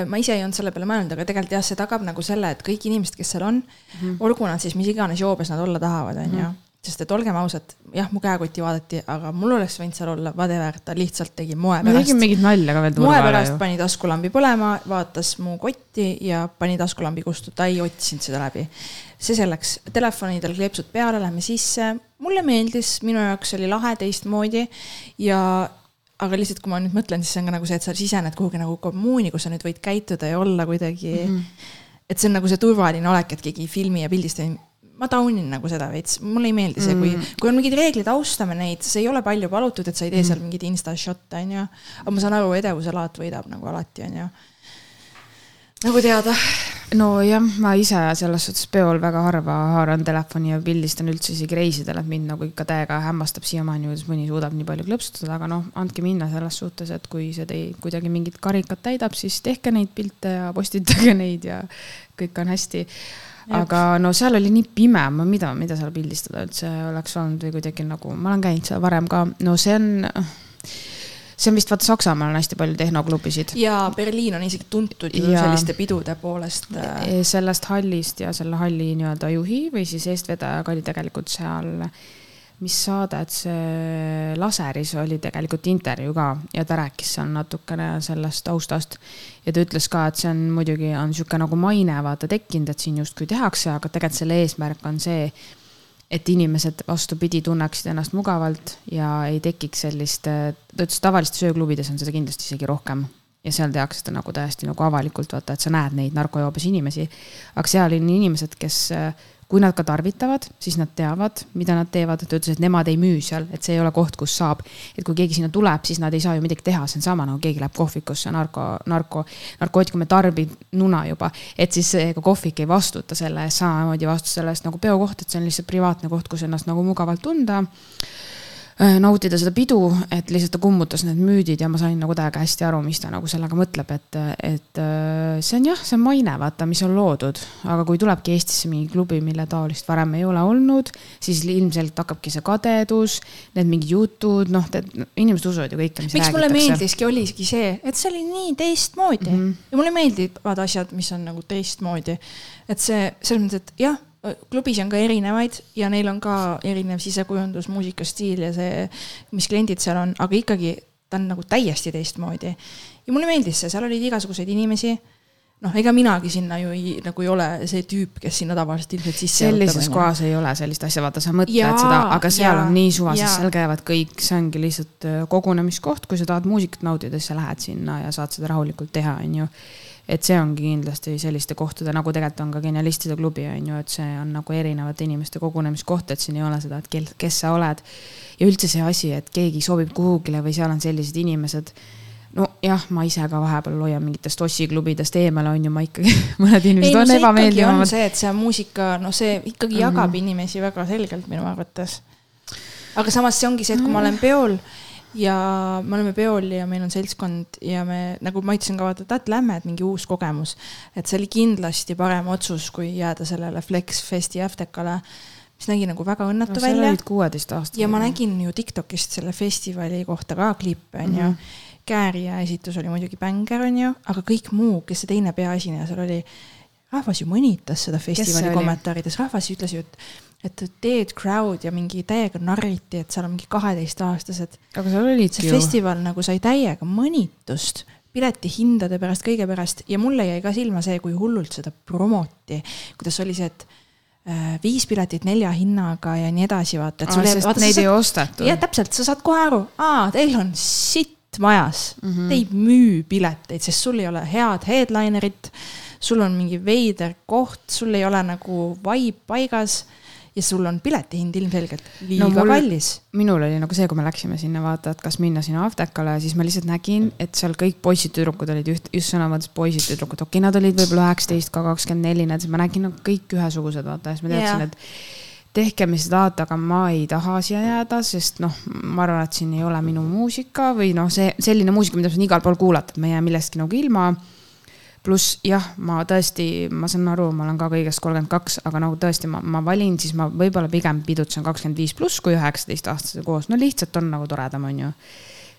ma ise ei olnud selle peale mõelnud, aga tegelikult jah, see tagab nagu selle, et kõik inimesed, kes seal on mm, -hmm. olgu nad siis mis iganes joobes nad olla tahavad, onju. sest et olgem ausad, jah, mu käekotti vaadati, aga mul oleks võinud seal olla whatever, ta lihtsalt tegi moe pärast tegin mingit nalja ka veel moe pärast pani taskulambi põlema, vaatas mu kotti ja pani taskulambi kustu, ta ei otsinud seda läbi. See selleks, telefonidel kleepsud peale, lähme sisse, mulle meeldis, minu jaoks oli lahe teistmoodi ja aga lihtsalt, kui ma nüüd mõtlen, siis see on ka nagu see, et sa sisened kuhugi nagu kommuuni, kus sa nüüd võid käituda ja olla kuidagi mm. -hmm. et see on nagu see turvaline olek, et keegi ei filmi ja pildista. ma taunin nagu seda veits, mulle ei meeldi see, kui, kui on mingid reeglid, austame neid, see ei ole palju palutud, et sa ei tee seal mingeid insta shot'e onju. aga ma saan aru, edevuse laat võidab nagu alati onju. Nagu teada. nojah, ma ise selles suhtes peol väga harva haaran telefoni ja pildistan üldse isegi reisidel, et mind nagu ikka täiega hämmastab siiamaani, kuidas mõni suudab nii palju klõpsutada, aga noh, andke minna selles suhtes, et kui see teid kuidagi mingit karikat täidab, siis tehke neid pilte ja postitage neid ja kõik on hästi. aga no seal oli nii pime, ma mida, mida seal pildistada üldse oleks olnud või kuidagi nagu, ma olen käinud seal varem ka, no see on see on vist vaata Saksamaal on hästi palju tehnoklubisid. ja Berliin on isegi tuntud ju selliste pidude poolest. äh, sellest hallist ja selle halli nii-öelda juhi või siis eestvedajaga oli tegelikult seal, mis saade, et see Laseris oli tegelikult intervjuu ka ja ta rääkis seal natukene sellest taustast. ja ta ütles ka, et see on muidugi on sihuke nagu maine vaata tekkinud, et siin justkui tehakse, aga tegelikult selle eesmärk on see et inimesed vastupidi tunneksid ennast mugavalt ja ei tekiks sellist, ta ütles, tavalistes ööklubides on seda kindlasti isegi rohkem ja seal tehakse seda nagu täiesti nagu avalikult vaata, et sa näed neid narkojoobes inimesi. aga seal on inimesed, kes äh, kui nad ka tarvitavad, siis nad teavad, mida nad teevad, ta ütles, et nemad ei müü seal, et see ei ole koht, kus saab. et kui keegi sinna tuleb, siis nad ei saa ju midagi teha, see on sama nagu keegi läheb kohvikusse. Narko, narko, narkootikume tarbib nuna juba. et siis ega kohvik ei vastuta selle eest, samamoodi vastutab selle eest nagu peokoht, et see on lihtsalt privaatne koht, kus ennast nagu mugavalt tunda nautida seda pidu, et lihtsalt ta kummutas need müüdid ja ma sain nagu täiega hästi aru, mis ta nagu sellega mõtleb, et, et äh, see on jah, see on maine, vaata, mis on loodud. aga kui tulebki Eestisse mingi klubi, mille taolist varem ei ole olnud, siis ilmselt hakkabki see kadedus, need mingid jutud, noh, inimesed usuvad ju kõike, mis miks räägitakse. mulle meeldiski, oligi see, et see oli nii teistmoodi mm -hmm. ja mulle meeldivad asjad, mis on nagu teistmoodi. et see, selles mõttes, et jah klubis on ka erinevaid ja neil on ka erinev sisekujundus, muusikastiil ja see, mis kliendid seal on, aga ikkagi ta on nagu täiesti teistmoodi. ja mulle meeldis see, seal olid igasuguseid inimesi. noh, ega minagi sinna ju ei, nagu ei ole see tüüp, kes sinna tavaliselt ilmselt sisse sellises kohas ei ole sellist asja, vaata, sa mõtled seda, aga seal ja, on nii suva, sest seal käivad kõik, see ongi lihtsalt äh, kogunemiskoht, kui sa tahad muusikat nautida, siis sa lähed sinna ja saad seda rahulikult teha, on ju et see ongi kindlasti selliste kohtade, nagu tegelikult on ka genialistide klubi, on ju, et see on nagu erinevate inimeste kogunemiskoht, et siin ei ole seda, et kel, kes sa oled. ja üldse see asi, et keegi sobib kuhugile või seal on sellised inimesed nojah, ma ise ka vahepeal hoian mingitest ossiklubidest eemale, on ju, ma ikkagi, mõned inimesed ei, no, on ebameeldivamad. see, et see muusika, no see ikkagi jagab mm -hmm. inimesi väga selgelt minu arvates. aga samas see ongi see, et kui ma olen peol ja me oleme peol ja meil on seltskond ja me, nagu ma ütlesin ka, vaata, et lähme, et mingi uus kogemus. et see oli kindlasti parem otsus, kui jääda sellele Flex Festi Aftekale, mis nägi nagu väga õnnetu no, välja. ja ma nägin ju Tiktokist selle festivali kohta ka klippe, onju mm -hmm. Kääria esitus oli muidugi bängar, onju, aga kõik muu, kes see teine peaesineja seal oli, rahvas ju mõnitas seda festivali kommentaarides, rahvas ütles ju, et et dead crowd ja mingi täiega narriti, et seal on mingi kaheteistaastased. aga seal olidki ju. festival nagu sai täiega mõnitust piletihindade pärast, kõige pärast ja mulle jäi ka silma see, kui hullult seda promoti, kuidas oli see, et äh, viis piletit nelja hinnaga ja nii edasi, vaata. Aa, sest vaata, neid ei ostetud. jah, täpselt, sa saad kohe aru, aa, teil on sitt majas mm, -hmm. te ei müü pileteid, sest sul ei ole head headlinerit, sul on mingi veider koht, sul ei ole nagu vibe paigas ja sul on piletihind ilmselgelt liiga no, mul, kallis. minul oli nagu see, kui me läksime sinna vaata, et kas minna sinna Aftekale, siis ma lihtsalt nägin, et seal kõik poisid-tüdrukud olid just, just sõna mõttes poisid-tüdrukud, okei okay,, nad olid võib-olla üheksateist, ka kakskümmend neli, näed, ma nägin nagu kõik ühesugused, vaata, siis ma teadsin yeah., et tehke, mis te tahate, aga ma ei taha siia jääda, sest noh, ma arvan, et siin ei ole minu muusika või noh, see selline muusika, mida saan igal pool kuulata, et ma ei jää millestki nagu ilma pluss jah, ma tõesti, ma saan aru, ma olen ka kõigest kolmkümmend kaks, aga nagu tõesti, ma, ma valin, siis ma võib-olla pigem pidutsen kakskümmend viis pluss kui üheksateist aastasega koos, no lihtsalt on nagu toredam, on ju.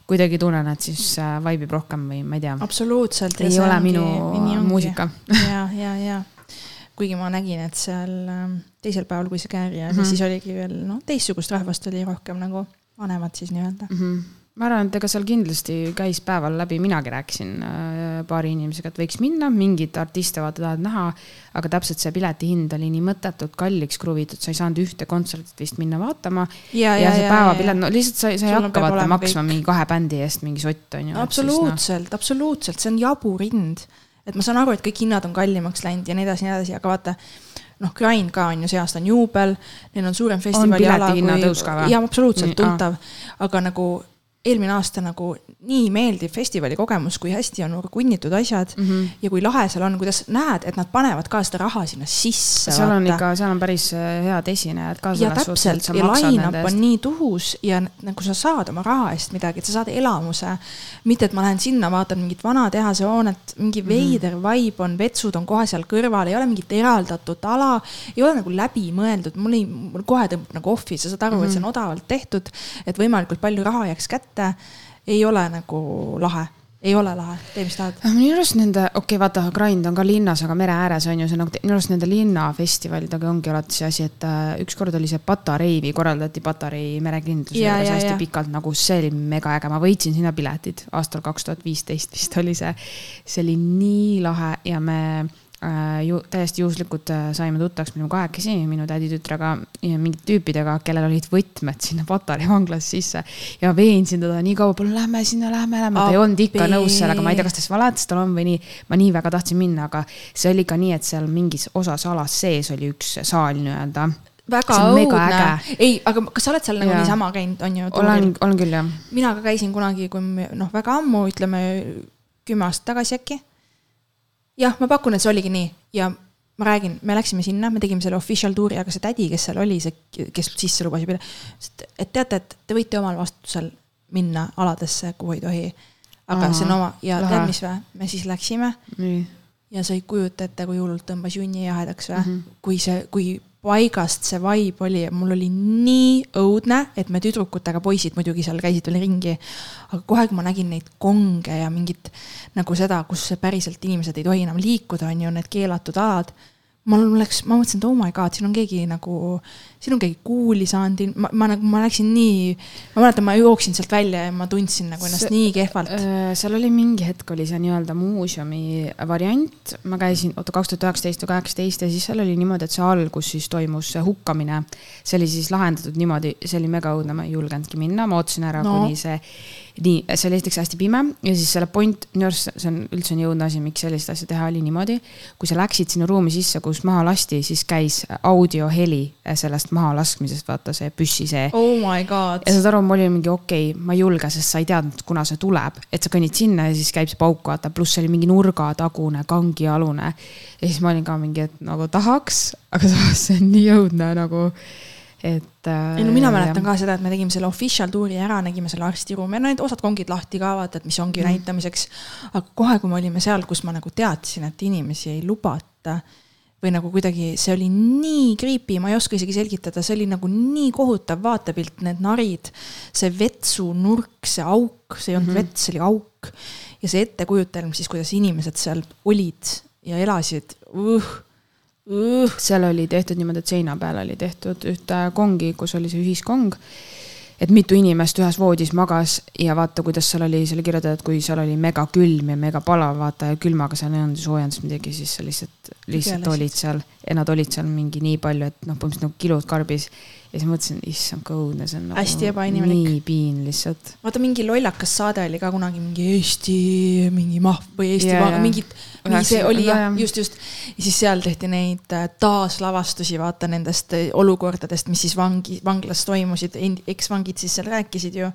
kuidagi tunnen, et siis äh, vaibib rohkem või ma ei tea. absoluutselt. ei ole ongi, minu muusika. ja, ja, ja kuigi ma nägin, et seal ähm, teisel päeval, kui see kääri jäi mm, -hmm. siis oligi veel noh, teistsugust rahvast oli rohkem nagu vanemad siis nii-öelda mm. -hmm ma arvan, et ega seal kindlasti käis päeval läbi, minagi rääkisin äh, paari inimesega, et võiks minna, mingeid artiste vaata tahad näha. aga täpselt see pileti hind oli nii mõttetult kalliks kruvitud, sa ei saanud ühte kontsertit vist minna vaatama. ja, ja, ja see päevapilet, no lihtsalt sa, sa ei hakka vaata maksma kõik. mingi kahe bändi eest mingi sott on ju. absoluutselt no., absoluutselt, see on jabur hind. et ma saan aru, et kõik hinnad on kallimaks läinud ja nii edasi, nii edasi, aga vaata noh, Grind ka on ju, see aasta on juubel, neil on suurem festivali ala kui. jaa, absoluutselt tuntav, aga nagu eelmine aasta nagu nii meeldiv festivali kogemus, kui hästi on kunnitud asjad mm -hmm. ja kui lahe seal on, kuidas näed, et nad panevad ka seda raha sinna sisse. seal vaata. on ikka, seal on päris äh, head esinejad ka. ja täpselt ja line-up on nii tuhus ja nagu sa saad oma raha eest midagi, et sa saad elamuse. mitte, et ma lähen sinna, vaatan mingit vana tehase hoonet, mingi mm -hmm. veider vibe on, vetsud on kohe seal kõrval, ei ole mingit eraldatud ala, ei ole nagu läbimõeldud, mul ei, mul kohe tõmbab nagu off'i, sa saad aru mm, -hmm. et see on mhm. odavalt tehtud, et võimalikult palju raha jääks kätte kätte, ei ole nagu lahe ei ole lahe, tee mis tahad. minu arust nende, okei okay,, vaata, Grind on ka linnas, aga mere ääres on ju see nagu, minu arust nende linnafestivalidega ongi alati see asi, et äh, ükskord oli see Patareivi, korraldati Patarei merekindluse juures hästi ja. pikalt, nagu see oli mega äge, ma võitsin sinna piletid aastal kaks tuhat viisteist vist oli see. see oli nii lahe ja me äh, ju täiesti juhuslikult äh, saime tuttavaks, olime kahekesi minu täditütrega ja mingite tüüpidega, kellel olid võtmed sinna Patarei vanglasse sisse. ja veensin teda nii kaua, palun lähme sinna, lähme, lähme, ta ei olnud ikka nõus sellega, ma ei tea, kas ta siis valetas, tal on või nii. ma nii väga tahtsin minna, aga see oli ka nii, et seal mingis osas alas sees oli üks saal nii-öelda väga õudne. ei, aga kas sa oled seal nagu ja. niisama käinud, on ju? olen, olen küll jah. mina ka käisin kunagi, kui noh, väga ammu, ütleme kümme aastat tagasi äkki jah, ma pakun, et see oligi nii ja ma räägin, me läksime sinna, me tegime selle official tour'i, aga see tädi, kes seal oli, see, kes sisse lubas ja pidi, et teate, et te võite omal vastutusel minna aladesse, kuhu ei tohi. aga Aha, see on oma ja lahe. tead, mis või, me siis läksime. ja sa ei kujuta ette, kui hullult tõmbas junni jahedaks või mm, -hmm. kui see, kui paigast see vibe oli mul oli nii õudne, et me tüdrukutega, poisid muidugi seal käisid veel ringi. aga kohe, kui ma nägin neid konge ja mingit nagu seda, kus päriselt inimesed ei tohi enam liikuda, on ju, need keelatud alad mul läks, ma mõtlesin, et oh my god, siin on keegi nagu, siin on keegi kuuli saanud, ma, ma nagu, ma läksin nii, ma mäletan, ma jooksin sealt välja ja ma tundsin nagu ennast see, nii kehvalt. Äh, seal oli mingi hetk oli see nii-öelda muuseumi variant, ma käisin, oota, kaks tuhat üheksateist või kaheksateist ja siis seal oli niimoodi, et see algus siis toimus see hukkamine. see oli siis lahendatud niimoodi, see oli mega õudne, ma ei julgenudki minna, ma ootasin ära no., kuni see nii, see oli esiteks hästi pime ja siis selle point, minu arust see on üldse nii õudne asi, miks sellist asja teha, oli niimoodi. kui sa läksid sinna ruumi sisse, kus maha lasti, siis käis audioheli sellest mahalaskmisest, vaata see püssi see. oh my god. ja saad aru, mul oli mingi okei okay,, ma ei julge, sest sa ei teadnud, kuna see tuleb, et sa kõnnid sinna ja siis käib see pauk, vaata, pluss see oli mingi nurgatagune, kangialune. ja siis ma olin ka mingi, et nagu tahaks, aga samas see on nii õudne nagu et äh,. ei no mina mäletan ja. ka seda, et me tegime selle official tuuri ära, nägime selle arstiruumi, no need osad kongid lahti ka vaata, et mis ongi mm. näitamiseks. aga kohe, kui me olime seal, kus ma nagu teadsin, et inimesi ei lubata või nagu kuidagi, see oli nii creepy, ma ei oska isegi selgitada, see oli nagu nii kohutav vaatepilt, need narid, see vetsunurk, see auk, see ei olnud mm -hmm. vets, see oli auk. ja see ettekujutelm siis, kuidas inimesed seal olid ja elasid uh.. Seal oli tehtud niimoodi, et seina peal oli tehtud ühte kongi, kus oli see ühiskong. et mitu inimest ühes voodis magas ja vaata, kuidas seal oli, seal oli kirjutatud, kui seal oli megakülm ja megapalav, vaata ja külmaga seal ei olnud soojendust midagi, siis sa lihtsalt, lihtsalt olid seal ja nad olid seal mingi nii palju, et noh, põhimõtteliselt nagu kilud karbis ja siis mõtlesin, issand, kui õudne see on nagu,. hästi ebainimlik. nii piin lihtsalt. vaata, mingi lollakas saade oli ka kunagi mingi Eesti mingi mahv või Eesti yeah, mingid nii see oli jah, just, just. ja siis seal tehti neid äh, taaslavastusi, vaata nendest äh, olukordadest, mis siis vangi, vanglas toimusid, eksvangid siis seal rääkisid ju,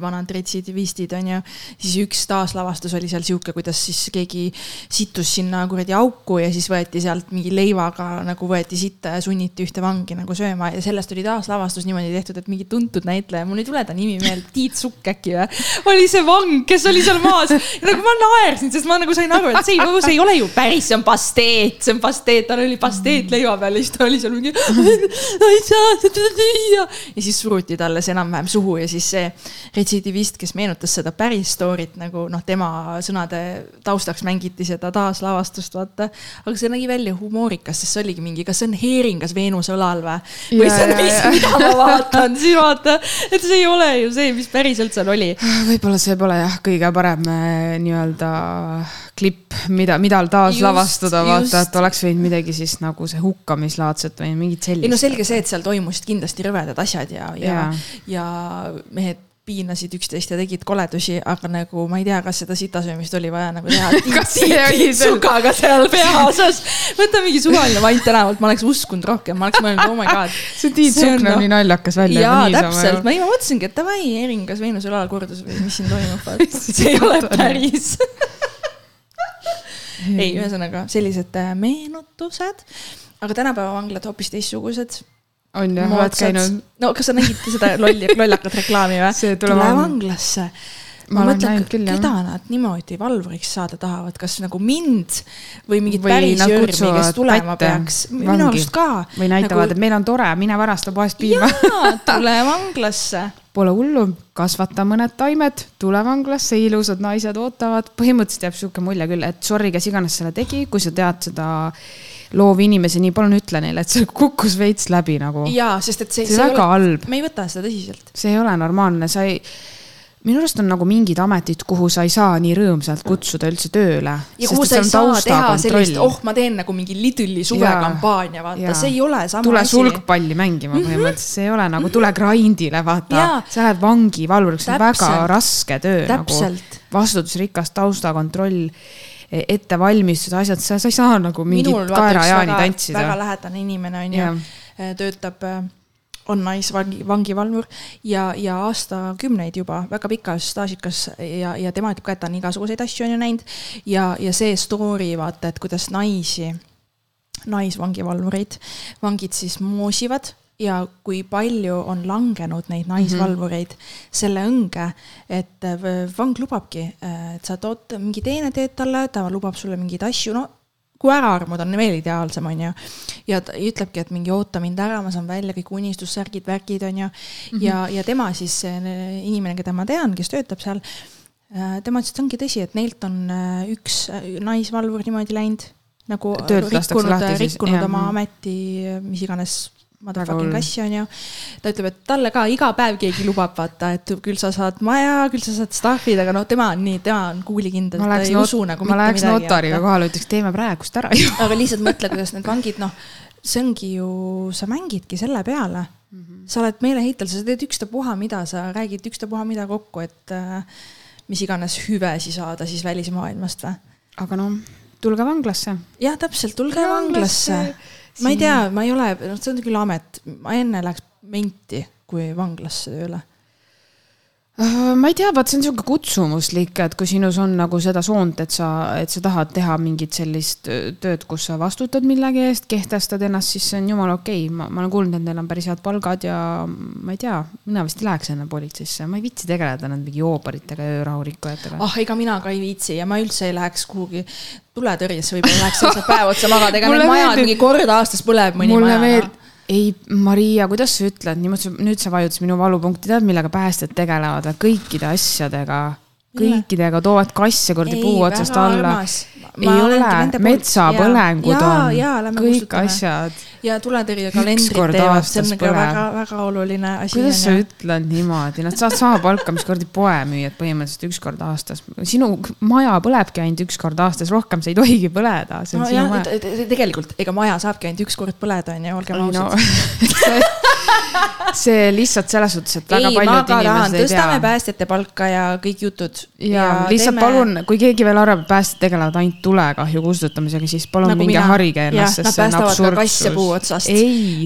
vanad retsidivistid on ju. siis üks taaslavastus oli seal sihuke, kuidas siis keegi sittus sinna kuradi auku ja siis võeti sealt mingi leivaga nagu võeti sitta ja sunniti ühte vangi nagu sööma ja sellest oli taaslavastus niimoodi tehtud, et mingi tuntud näitleja, mul ei tule ta nimi meelde, Tiit Sukk äkki või, oli see vang, kes oli seal maas. nagu ma naersin, sest ma nagu sain aru, et see ei, see ei ole ju päris, see on pasteet, see on pasteet, tal oli pasteet leiva peal ja siis ta oli seal mingi. ei saa seda süüa. ja siis suruti talle see enam-vähem suhu ja siis see retsidivist, kes meenutas seda päris story't nagu noh, tema sõnade taustaks mängiti seda taaslavastust, vaata. aga see nägi välja humoorikas, sest see oligi mingi, kas see on heeringas Veenuse õlal või? või see on mis, mida ma vaatan, siis vaata, et see ei ole ju see, mis päriselt seal oli. võib-olla see pole jah, kõige parem äh, nii-öelda klipp, mida, mida taaslavastada, vaata, et oleks võinud midagi siis nagu see hukkamislaadset või mingit sellist. ei no selge see, et seal toimusid kindlasti rõvedad asjad ja, ja, ja, ja mehed piinasid üksteist ja tegid koledusi, aga nagu ma ei tea, kas seda sitasöömist oli vaja nagu teha sugaga seal pea osas. võta mingi suvaline vant tänavalt, ma oleks uskunud rohkem, ma oleks mõelnud, oh my god. see Tiit Sukk näeb nii naljakas välja. jaa, täpselt, ma ei, ma mõtlesingi, et davai, eringas Veenuse õlal kordus või mis siin toimub, see ei ole päris. Ei, ühesõnaga sellised äh, meenutused, aga tänapäeva vanglad hoopis teistsugused on jah, oled käinud? no kas sa nägid seda lolli, lollakat reklaami või? tule vanglasse. ma, ma mõtlen, keda nad niimoodi valvuriks saada tahavad, kas nagu mind või mingit või päris jörmi, kes tulema peaks. minu arust ka. või näitavad nagu..., et meil on tore, mine varasta poest piima. tule vanglasse Pole hullu, kasvata mõned taimed, tule vanglasse, ilusad naised ootavad. põhimõtteliselt jääb sihuke mulje küll, et sorry, kes iganes selle tegi, kui sa tead seda loovinimesi, nii palun ütle neile, et see kukkus veits läbi nagu. jaa, sest et see, see, see väga ole, halb. me ei võta seda tõsiselt. see ei ole normaalne, sa ei minu arust on nagu mingid ametid, kuhu sa ei saa nii rõõmsalt kutsuda üldse tööle. ja kuhu sa ei saa teha sellist, oh, ma teen nagu mingi Lidli suvekampaania, vaata, see ei ole sama tule asi. tule sulgpalli mängima mhm. põhimõtteliselt, see ei ole nagu tule grind'ile, vaata. sa lähed vangivalvuriks, see on väga raske töö Täpselt. nagu. vastutusrikas taustakontroll ettevalmistused, asjad, sa, sa ei saa nagu mingit kaerajaani tantsida. väga lähedane inimene on ju, töötab on naisvangi, vangivalvur ja, ja aastakümneid juba, väga pikas staažikas ja, ja tema ütleb ka, et ta on igasuguseid asju on ju näinud. ja, ja see story vaata, et kuidas naisi, naisvangivalvureid, vangid siis moosivad ja kui palju on langenud neid naisvalvureid mm -hmm. selle õnge, et vang lubabki, et sa tood mingi teene teed talle, ta lubab sulle mingeid asju, no kui ära armuda, on veel ideaalsem, on ju. ja ta ütlebki, et mingi oota mind ära, ma saan välja kõik unistussärgid, värgid, on ju. Mhm. ja, ja tema siis, inimene, keda ma tean, kes töötab seal, äh, tema ütles, et ongi tõsi, et neilt on äh, üks äh, naisvalvur niimoodi läinud nagu Töölt rikkunud, rikkunud jah. oma ameti, mis iganes motherfucking kass on ju. ta ütleb, et talle ka iga päev keegi lubab, vaata, et küll sa saad maja, küll sa saad staff'id, aga noh, tema on nii, tema on kuulikindel, ta ei usu nagu mitte midagi. ma läheks notariga kohale, ütleks, teeme praegust ära ju. aga lihtsalt mõtle, kuidas need vangid, noh, see ongi ju, sa mängidki selle peale mm. -hmm. sa oled meeleheitel, sa teed ükstapuha mida, sa räägid ükstapuha mida kokku, et äh, mis iganes hüvesi saada siis välismaailmast või. aga noh, tulge vanglasse. jah, täpselt, tulge vanglasse, vanglasse ma ei tea, ma ei ole, noh, see on küll amet, ma enne läheks menti kui vanglasse tööle ma ei tea, vaat see on sihuke kutsumuslik, et kui sinus on nagu seda soont, et sa, et sa tahad teha mingit sellist tööd, kus sa vastutad millegi eest, kehtestad ennast, siis see on jumala okei okay.. ma, ma olen kuulnud, et neil on päris head palgad ja ma ei tea, mina vist ei läheks enne politseisse, ma ei viitsi tegeleda nende mingi jooparitega ja öörahurikkujatega. ah, ega mina ka ei viitsi ja ma üldse ei läheks kuhugi tuletõrjesse, võib-olla läheks lihtsalt päev otsa magada, ega need majad mingi kord aastas põleb mõni maja. mulle meeldib ei, Maria, kuidas sa ütled, niimoodi, nüüd sa vajutasid minu valupunkti, tead, millega päästjad tegelevad, kõikide asjadega, kõikidega toovad kasse kuradi puu otsast alla. ei ole, metsapõlengud on, kõik asjad ja tuletõrjekalendrit teevad, see on nagu väga-väga oluline asi. kuidas sa ütled niimoodi, nad saavad sama palka, mis kuradi poemüüjad põhimõtteliselt üks kord aastas. sinu maja põlebki ainult üks kord aastas, rohkem see ei tohigi põleda. no jah, tegelikult ega maja saabki ainult üks kord põleda, on ju, olgem ausad see lihtsalt selles suhtes, et väga ei, paljud inimesed ei tea. tõstame päästjate palka ja kõik jutud. Ja, ja lihtsalt teeme... palun, kui keegi veel arvab, et päästjad tegelevad ainult tulekahju kustutamisega, siis palun nagu minge harige ennast, sest see on absurdsus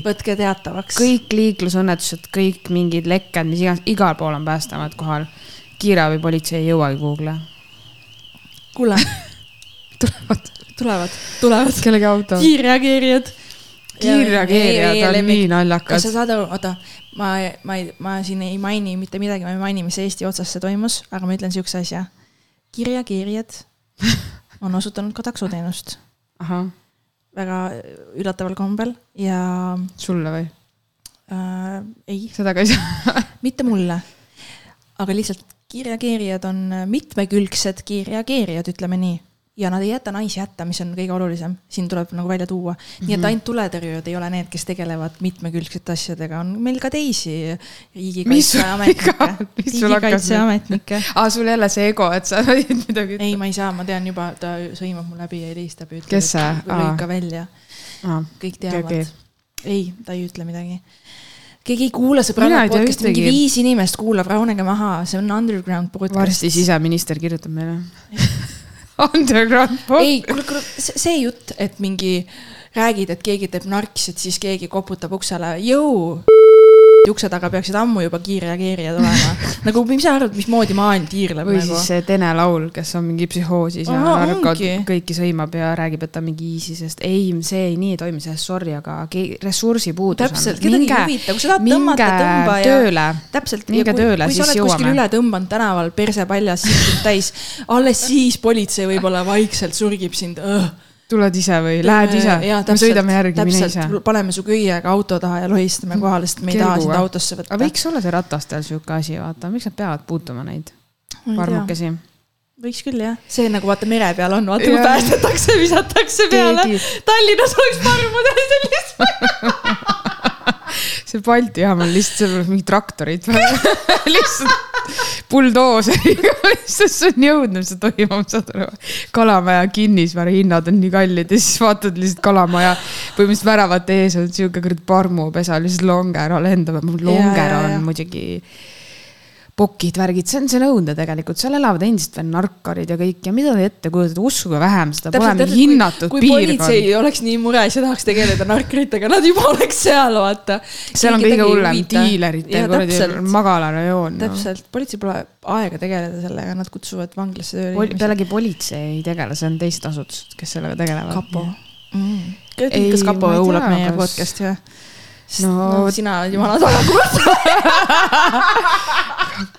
võtke teatavaks. kõik liiklusõnnetused, kõik mingid lekked, mis iganes, igal pool on Päästeamet kohal. kiirabipolitsei ei jõuagi kuhugi. kuule tulevad. tulevad, tulevad. kellegi auto. kiirreageerijad. Kiirreageerijad on nii naljakad. sa saad aru, oota, ma, ma ei, ma siin ei maini mitte midagi, ma ei maini, mis Eesti otsas see toimus, aga ma ütlen sihukese asja. kiirreageerijad on osutanud ka taksoteenust. väga üllataval kombel ja. sulle või äh,? ei. seda ka ei saa mitte mulle, aga lihtsalt kiirreageerijad on mitmekülgsed kiirreageerijad, ütleme nii ja nad ei jäta naisi hätta, mis on kõige olulisem, siin tuleb nagu välja tuua. Nii et mhm. ainult tuletõrjujad ei ole need, kes tegelevad mitmekülgsete asjadega, on meil ka teisi riigikaitseametnikke, riigikaitseametnikke. aa, sul jälle see ego, et sa võid midagi. ei, ma ei saa, ma tean juba, ta sõimab mu läbi ja helistab ja ütleb, et lõika välja. kõik teavad. ei, ta ei ütle midagi. Keegi ei kuula sõbranna podcast'i, mingi viis inimest kuulab, rahunege maha, see on underground podcast. varsti siseminister kirjutab meile Underground pop. ei, kuule, kuule, see jutt, et mingi räägid, et keegi teeb narks, et siis keegi koputab uksele, jõu ukse taga peaksid ammu juba kiirreageerijad olema. nagu, mis sa arvad, mismoodi maailm tiirleb või nagu? siis see Tene Laul, kes on mingi psühhoosis ja narkod kõiki sõimab ja räägib, et ta on mingi easy, sest ei, see ei, nii ei toimi, sellest sorry, aga ressursipuudus on. täpselt, kedagi ei huvita, kui sa tahad tõmmata, tõmba ja. tööle. täpselt, kui, tööle, kui sa oled kuskil üle tõmbanud tänaval, perse paljas, silmid täis, alles siis politsei võib-olla vaikselt surgib sind tuled ise või lähed ise? me sõidame järgi, mine ise. paneme su köiega auto taha ja lohistame kohale, sest me ei taha sind autosse võtta. aga võiks olla see ratastel sihuke asi, vaata, miks nad peavad puutuma neid varmukesi? võiks küll jah, see nagu vaata mere peal on, vaata kui päästetakse, visatakse peale. Tallinnas oleks parmudel sellist see Balti jaam on lihtsalt, seal on mingid traktorid lihtsalt buldooseriga lihtsalt on jõudnud see toimuma, saad aru. kalamaja kinnisvarahinnad on nii kallid ja siis vaatad lihtsalt kalamaja põhimõtteliselt väravate ees on sihuke kuradi parmupesa, lihtsalt longero lendab, longero on muidugi pokid, värgid, see on, see on õudne tegelikult, seal elavad endiselt veel narkarid ja kõik ja mida te ette kujutate, uskuge vähem, seda pole mingi hinnatud kui, piirkond. kui politsei oleks nii mures ja tahaks tegeleda narkaritega, nad juba oleks seal, vaata. seal on kõige hullem diilerite kuradi magalarajoon no.. täpselt, politsei pole aega tegeleda sellega, nad kutsuvad vanglasse tööle Pol. pealegi politsei ei tegele, see on teised asutused, kes sellega tegelevad. kapo mm.. kas kapo kuulab meie podcast'i või? No, no sina jumala taga kuulad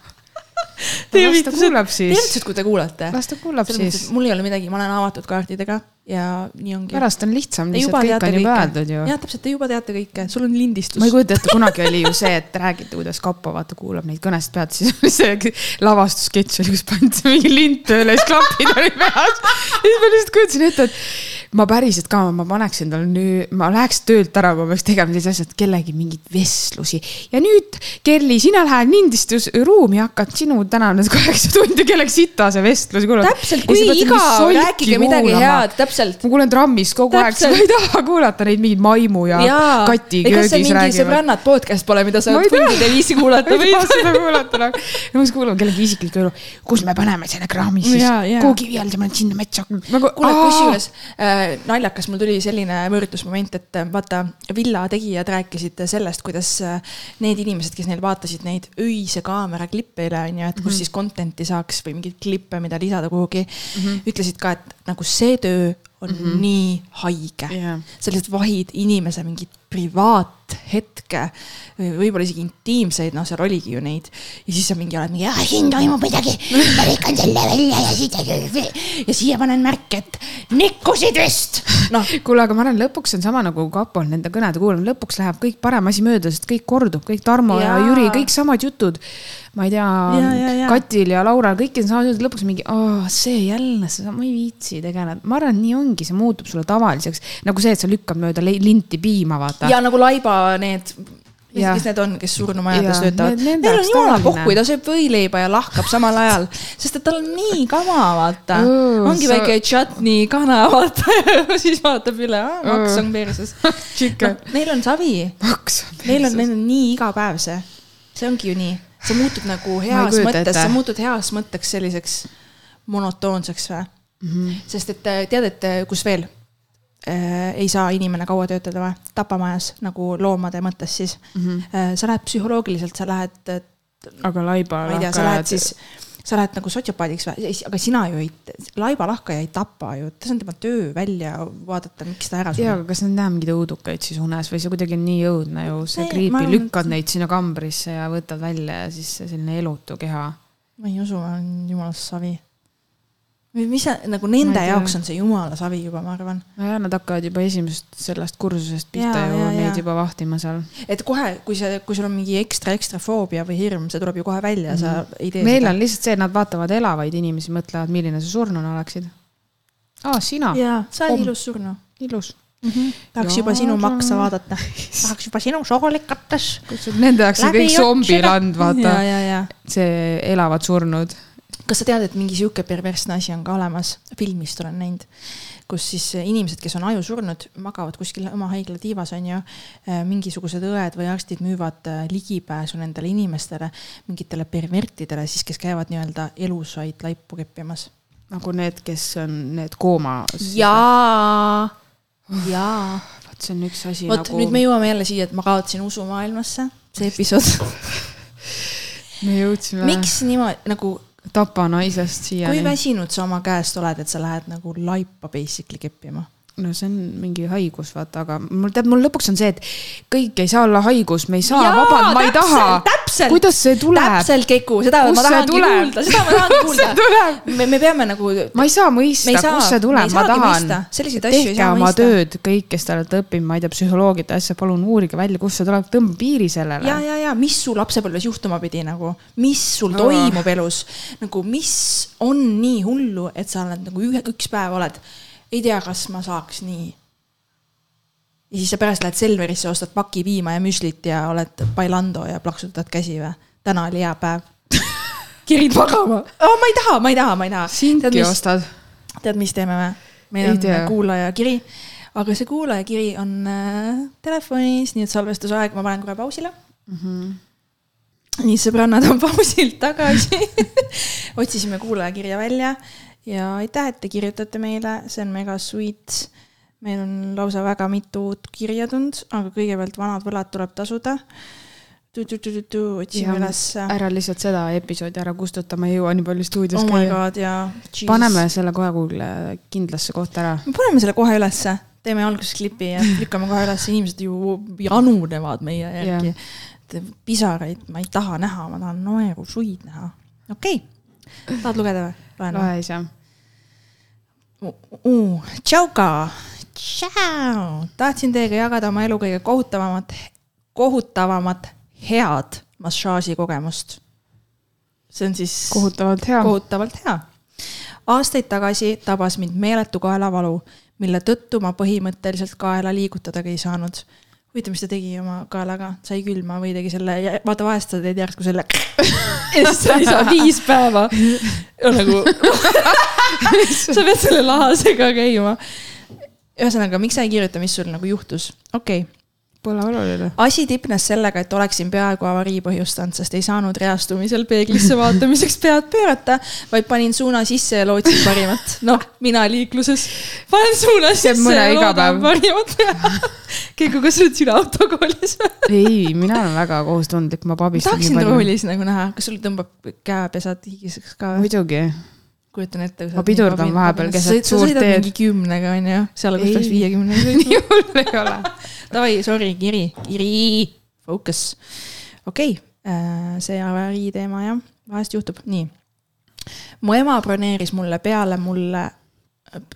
las ta kuulab siis. teadsid, kui te kuulate. las ta kuulab siis. mul ei ole midagi, ma olen avatud kaartidega ja nii ongi. pärast on lihtsam, lihtsalt kõik on juba öeldud ju. jah, täpselt, te juba teate kõike, sul on lindistus. ma ei kujuta ette, kunagi oli ju see, et räägiti, kuidas kapo vaata kuulab neid kõnesid pealt, siis oli see lavastussketš oli, kus pandi mingi lint tööle, siis klapid olid peas. siis ma lihtsalt kujutasin ette, et ma päriselt ka, ma paneksin tal nüüd, ma läheks töölt ära, kui ma peaks tegema sellised asjad, kellegi mingeid vestlusi. ja nüüd, Kerli, sina lähed lindistusruumi, hakkad sinu tänane kaheksa tundi kellegi sitase vestluse kuulama. täpselt, kui igav, rääkige midagi head, täpselt. ma kuulen trammis kogu täpselt. aeg, ma ei taha kuulata neid mingeid maimu ja, ja. kati köögis räägivad. ega see mingi sõbrannad podcast pole, mida sa tundide viisi kuulata võid? ma ei taha seda kuulata nagu. ma just kuulan kellegi isiklikku elu, kus me paneme selle kraami siis, kuhu kivi all, sa paned sinna metsa. kusjuures äh, naljakas, mul tuli selline võrdlusmoment, et vaata, villa tegijad rääkisid sellest, kuidas äh, need inimesed, kes neil vaatasid neid öise kaamera klippe üle, on ju, et kus mm -hmm. siis content'i saaks või mingeid klippe, mida lisada kuhugi mm. -hmm. ütlesid ka, et nagu see töö on mm -hmm. nii haige yeah.. sa lihtsalt vahid inimese mingit privaathetke, võib-olla isegi intiimseid, noh, seal oligi ju neid. ja siis sa mingi oled mingi, siin toimub midagi, ma lõikan selle välja ja siit ja siia panen märke, et nikkusid vist. noh, kuule, aga ma arvan, lõpuks on sama nagu kapol nende kõnede kuulamine, lõpuks läheb kõik parem asi mööda, sest kõik kordub, kõik Tarmo ja, ja Jüri, kõik samad jutud ma ei tea, Katil ja Laural, kõikidel saavad öelda lõpuks mingi, see jälle, ma ei viitsi tegeleda. ma arvan, nii ongi, see muutub sulle tavaliseks. nagu see, et sa lükkad mööda linti piima, vaata. ja nagu laiba need Ja. kes need on, kes surnumajades töötavad? Neil on jumala pohhu, ta sööb võileiba ja lahkab samal ajal, sest et tal on nii kama, vaata uh,. ongi sa... väike chutney kana, vaata siis vaatab üle, maks on perses no,. Neil on savi. Neil on, neil on nii iga päev see, see ongi ju nii sa muutud nagu heas mõttes, sa muutud heas mõtteks selliseks monotoonseks või mm? -hmm. sest et tead, et kus veel äh, ei saa inimene kaua töötada või? tapamajas nagu loomade mõttes siis mm. -hmm. Äh, sa lähed psühholoogiliselt, sa lähed. aga laiba. ma ei tea, sa lähed siis sa lähed nagu sotsiopaadiks või, aga sina ju ei, laibalahkaja ei tapa ju, see on tema töö välja vaadata, miks ta ära sureb. jaa, aga kas nad näevad mingeid õudukaid siis unes või see kuidagi on nii õudne ju, see creepy, lükkad neid sinna kambrisse ja võtad välja ja siis selline elutu keha. ma ei usu, ma olen jumalast savi või mis nagu nende jaoks on see jumala savi juba, ma arvan. nojah, nad hakkavad juba esimesest sellest kursusest pihta ju neid juba vahtima seal. et kohe, kui see, kui sul on mingi ekstra, ekstra foobia või hirm, see tuleb ju kohe välja mm, -hmm. sa mhm. ei tee meil seda. on lihtsalt see, et nad vaatavad elavaid inimesi, mõtlevad, milline sa surnuna oleksid. aa, sina. jaa, sa oled ilus surnu. ilus Mm -hmm. tahaks juba sinu maksa vaadata, tahaks juba sinu soolikates. Nende jaoks on kõik zombiland, vaata. see elavad surnud kas sa tead, et mingi sihuke perversne asi on ka olemas, filmist olen näinud, kus siis inimesed, kes on ajusurnud, magavad kuskil oma haigla tiivas, on ju. Äh, mingisugused õed või arstid müüvad äh, ligipääsu nendele inimestele, mingitele pervertidele siis, kes käivad nii-öelda elusaid laipu keppimas. nagu need, kes on need kooma. jaa, jaa. vot see on üks asi vot nagu... nüüd me jõuame jälle siia, et ma kaotasin usu maailmasse, see episood me jõudsime. miks niimoodi nagu tapa naisest siiani. kui väsinud sa oma käest oled, et sa lähed nagu laipa basically keppima? No see on mingi haigus, vaata, aga mul tead, mul lõpuks on see, et kõik ei saa olla haigus, me ei saa, vabandust, ma ei taha. kuidas see tuleb? täpselt, Keku, seda Kus ma tahangi kuulda, seda ma tahangi kuulda. me, me peame nagu. ma ei saa mõista, kust see tuleb, ma tahan. tehke oma tööd, kõik, kes te olete õppinud, ma ei tea, psühholoogiat ja asja, palun uurige välja, kust see tuleb, tõmba piiri sellele. ja, ja, ja mis su lapsepõlves juhtuma pidi nagu, mis sul oh. toimub elus, nagu mis on nii hullu, et sa oled nagu ühe, üks päev oled ei tea, kas ma saaks nii. ja siis sa pärast lähed Selverisse, ostad paki piima ja müslit ja oled bailando ja plaksutad käsi või? täna oli hea päev kirid magama oh,. ma ei taha, ma ei taha, ma ei taha. sinki ostad. tead, mis teeme või? meil on kuulajakiri, aga see kuulajakiri on äh, telefonis, nii et salvestusaeg ma panen korra pausile mm. -hmm nii, sõbrannad on pausilt tagasi otsisime kuulajakirja välja ja aitäh, et te kirjutate meile, see on mega sweet. meil on lausa väga mitu uut kirja tulnud, aga kõigepealt vanad võlad tuleb tasuda otsime ülesse. ära lihtsalt seda episoodi ära kustuta, ma ei jõua nii palju stuudios oh käia. jaa. paneme selle kohe kuhugi kindlasse kohta ära. paneme selle kohe ülesse, teeme alguses klipi ja lükkame kohe üles, inimesed ju janunevad meie järgi. pisaraid ma ei taha näha, ma tahan naeru, suid näha. okei okay., tahad lugeda või? loe siis jah uh,. tšauka, tšau, tahtsin teiega jagada oma elu kõige kohutavamat, kohutavamat head massaažikogemust. see on siis. kohutavalt hea. kohutavalt hea. aastaid tagasi tabas mind meeletu kaelavalu, mille tõttu ma põhimõtteliselt kaela liigutadagi ei saanud. huvitav, mis ta tegi oma kaelaga, sai külma või tegi selle, vaata vahest sa teed järsku selle. ja siis sa ei saa viis päeva nagu sa pead selle lahasega käima. ühesõnaga, miks sa ei kirjuta, mis sul nagu juhtus? okei okay Pole oluline. asi tipnes sellega, et oleksin peaaegu avarii põhjustanud, sest ei saanud reastumisel peeglisse vaatamiseks pead pöörata, vaid panin suuna sisse ja lootsin parimat. noh, mina liikluses panen suuna sisse ja loodan parimat Keiku, kas oled sina autokoolis ei, mina olen väga kohustundlik, ma pabistan. tahaksin roolis nagu näha, kas sul tõmbab käepesad higiseks ka? muidugi kujutan ette. ma pidurdan vahepeal keset suurt teed. mingi kümnega onju, seal kus peaks viiekümnega. nii hull ei ole Davai, sorry, Kiri, Kiri, focus. okei okay., äh, see avarii teema jah, vahest juhtub, nii. mu ema broneeris mulle peale mulle,